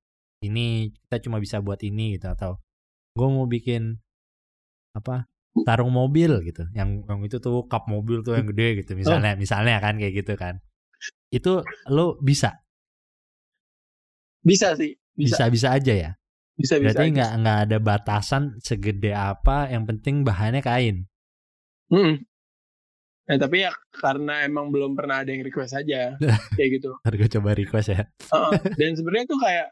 ini kita cuma bisa buat ini gitu. Atau gue mau bikin apa tarung mobil gitu. Yang yang itu tuh kap mobil tuh yang gede gitu misalnya misalnya kan kayak gitu kan. Itu lo bisa? Bisa sih bisa. Bisa bisa aja ya? Bisa bisa, berarti nggak nggak ada batasan segede apa yang penting bahannya kain. Mm-mm. Nah, tapi ya karena emang belum pernah ada yang request aja *laughs* kayak gitu harus gue coba request ya Heeh. *laughs* dan sebenarnya tuh kayak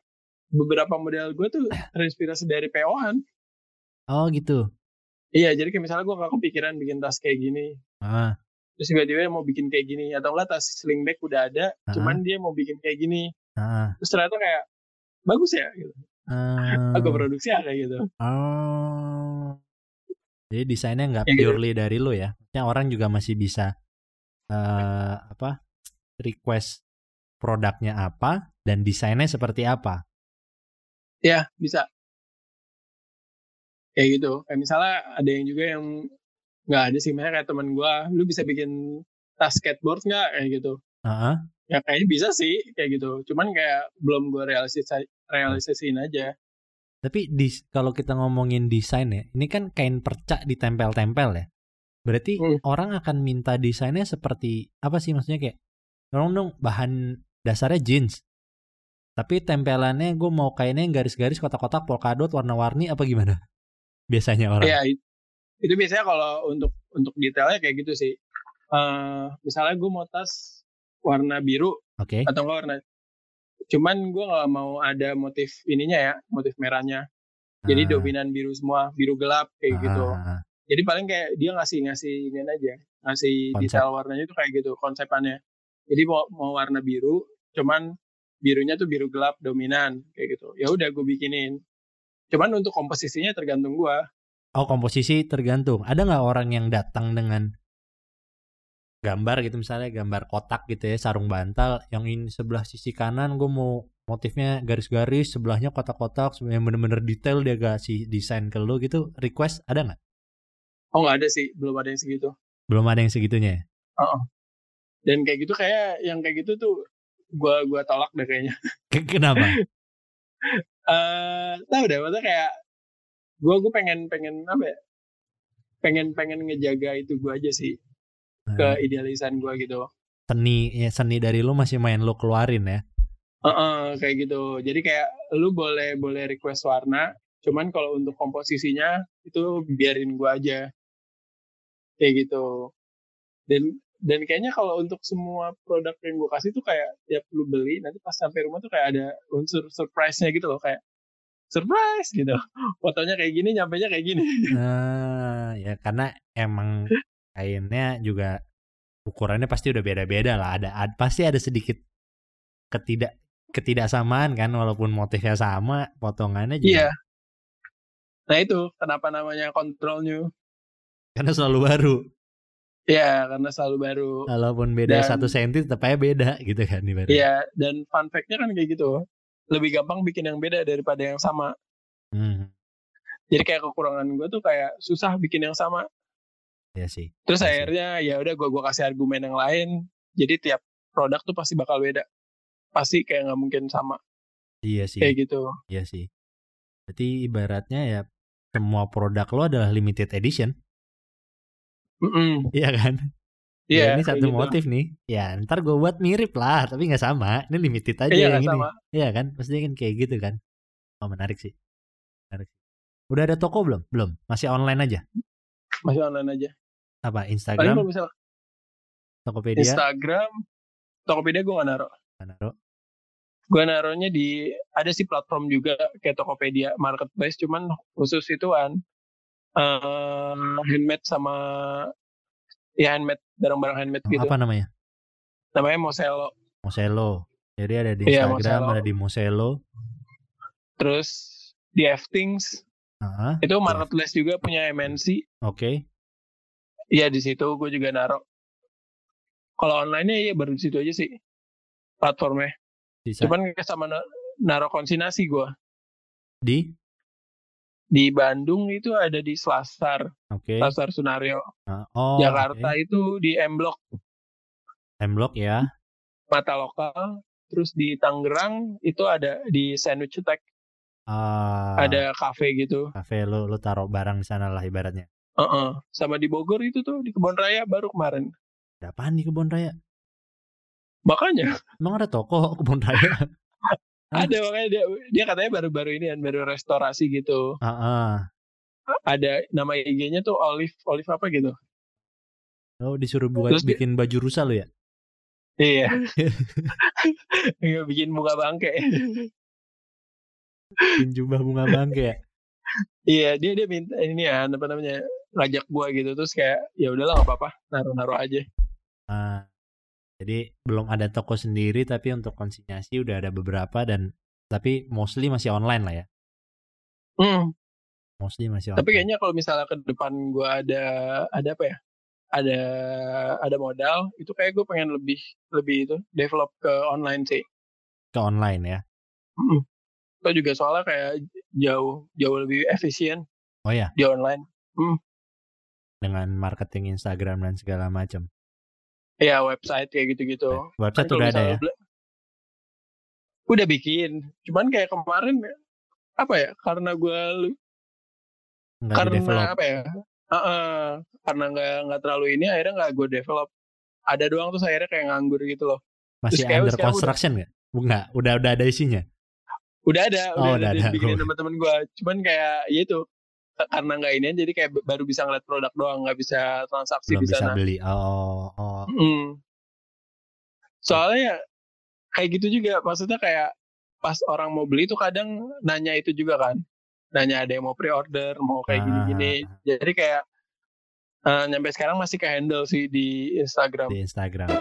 beberapa model gue tuh terinspirasi dari PO-an oh gitu iya jadi kayak misalnya gue gak kepikiran bikin tas kayak gini ah terus tiba-tiba dia mau bikin kayak gini atau enggak tas sling bag udah ada Ah. cuman dia mau bikin kayak gini ah terus ternyata kayak bagus ya gitu. ah. aku produksi ya kayak gitu Oh. Jadi desainnya nggak Ya gitu. purely dari lo ya. Maksudnya orang juga masih bisa eh apa? request produknya apa dan desainnya seperti apa. ya bisa kayak gitu kayak misalnya ada yang juga yang nggak ada sih misalnya kayak teman gue lu bisa bikin tas skateboard nggak kayak gitu Heeh. ya kayaknya bisa sih kayak gitu cuman kayak belum gue realisis realisasiin aja Tapi di, kalau kita ngomongin desain ya, ini kan kain perca ditempel-tempel ya. Berarti Hmm. orang akan minta desainnya seperti apa sih maksudnya kayak tolong dong bahan dasarnya jeans. Tapi tempelannya gue mau kainnya yang garis-garis kotak-kotak polkadot warna-warni apa gimana? *laughs* Biasanya orang. ya it- itu biasanya kalau untuk untuk detailnya kayak gitu sih Eh misalnya gue mau tas warna biru Oke. atau enggak warna cuman gue nggak mau ada motif ininya ya motif merahnya. Jadi Ah, dominan biru semua biru gelap kayak gitu. ah, ah. jadi paling kayak dia ngasih ngasih ini aja ngasih Konsep. detail warnanya itu kayak gitu konsepannya. Jadi mau mau warna biru cuman birunya tuh biru gelap dominan kayak gitu. Ya udah gue bikinin. Cuman untuk komposisinya tergantung gue Oh komposisi tergantung. Ada nggak orang yang datang dengan gambar gitu misalnya gambar kotak gitu ya sarung bantal yang ini sebelah sisi kanan gue mau motifnya garis-garis sebelahnya kotak-kotak yang bener-bener detail dia kasih desain ke lu gitu request ada nggak? oh nggak ada sih belum ada yang segitu Belum ada yang segitunya. ya? dan kayak gitu kayak yang kayak gitu tuh gue gua tolak deh kayaknya Ke- Kenapa? *laughs* eh tahu deh maksudnya kayak gue gue pengen pengen apa ya pengen pengen ngejaga itu gue aja sih ke idealisan gue gitu. Seni ya seni dari lu masih main lu keluarin ya. Heeh, kayak gitu. Jadi kayak lu boleh boleh request warna cuman kalau untuk komposisinya itu biarin gue aja. Kayak gitu. Dan dan kayaknya kalau untuk semua produk yang gue kasih tuh kayak tiap lu beli nanti pas sampai rumah tuh kayak ada unsur surprise-nya gitu loh kayak surprise gitu. *laughs* Fotonya kayak gini nyampe nya kayak gini. Nah ya karena emang kainnya juga ukurannya pasti udah beda-beda lah ada, ada pasti ada sedikit ketidak ketidaksamaan kan walaupun motifnya sama potongannya juga iya nah itu kenapa namanya control new karena selalu baru Iya, karena selalu baru. Walaupun beda dan, satu senti, tetap aja beda gitu kan Iya, dan fun fact-nya kan kayak gitu. Lebih gampang bikin yang beda daripada yang sama. Hmm. Jadi kayak kekurangan gue tuh kayak susah bikin yang sama. Iya sih. Terus ya akhirnya ya udah gue gua kasih argumen yang lain. Jadi tiap produk tuh pasti bakal beda. Pasti kayak nggak mungkin sama. Iya sih. Kayak gitu. Iya sih. Berarti ibaratnya ya semua produk lo adalah limited edition. Mm -mm. Iya kan? Iya. Ya, ini satu gitu. motif nih. Ya, ntar gue buat mirip lah, tapi nggak sama. Ini limited aja iya, yang ini. Sama. Iya kan? Pasti kan kayak gitu kan. Oh, menarik sih. Menarik. Udah ada toko belum? Belum. Masih online aja. Masih online aja. Apa? Instagram? Misal... Tokopedia. Instagram. Tokopedia gue gak naro. Gak naro. Gue naruhnya di ada sih platform juga kayak Tokopedia marketplace cuman khusus ituan uh, handmade sama ya handmade barang-barang handmade gitu. Apa namanya? Namanya Moselo. Moselo. Jadi ada di iya, Instagram, iya, ada di Moselo. Terus di Ftings. Uh-huh. Itu marketplace juga punya MNC. Oke. Okay. Iya di situ gue juga naruh. Kalau online-nya ya baru di situ aja sih platformnya. Bisa. Cuman sama naruh konsinasi gue. Di? di Bandung itu ada di Selasar, okay. Selasar Sunario. Uh, oh, Jakarta okay. itu di M Block. M Block ya. Mata lokal. Terus di Tangerang itu ada di Sandwich Attack. Uh, ada kafe gitu. Kafe lu lu taruh barang di sana lah ibaratnya. Uh -uh. Sama di Bogor itu tuh di Kebon Raya baru kemarin. Ada apaan di Kebon Raya? Makanya. Emang ada toko Kebon Raya? *laughs* Ada makanya dia dia katanya baru-baru ini kan baru restorasi gitu. Uh -uh. Ada nama IG-nya tuh Olive Olive apa gitu. Oh disuruh buat Terus bikin baju rusa lo ya? Iya. *laughs* Iya bikin bunga bangke. bikin jubah bunga bangke ya? iya dia dia minta ini ya apa namanya ngajak gua gitu terus kayak ya udahlah nggak apa-apa naruh-naruh aja. Uh, jadi belum ada toko sendiri tapi untuk konsinyasi udah ada beberapa dan tapi mostly masih online lah ya. Hmm. Mostly masih online. Tapi kayaknya kalau misalnya ke depan gue ada ada apa ya? Ada ada modal itu kayak gue pengen lebih lebih itu develop ke online sih. Ke online ya. Hmm. Itu juga soalnya kayak jauh jauh lebih efisien. Oh ya. Di online. Hmm. Dengan marketing Instagram dan segala macam. Iya website kayak gitu-gitu. Website kan udah ada ya? Udah bikin, cuman kayak kemarin apa ya? Karena gue karena apa ya? Uh, uh, karena nggak nggak terlalu ini, akhirnya nggak gue develop. Ada doang tuh akhirnya kayak nganggur gitu loh. Masih Terus under construction nggak? Enggak, udah udah ada isinya. Udah ada, oh, udah, udah ada. Bikin *laughs* oh. teman-teman gue. Cuman kayak ya itu karena nggak ini jadi kayak baru bisa ngeliat produk doang nggak bisa transaksi Belum di sana. bisa beli oh, oh. Mm. soalnya ya kayak gitu juga maksudnya kayak pas orang mau beli tuh kadang nanya itu juga kan nanya ada yang mau pre-order mau kayak gini-gini ah. jadi kayak uh, nyampe sekarang masih ke handle sih di Instagram di Instagram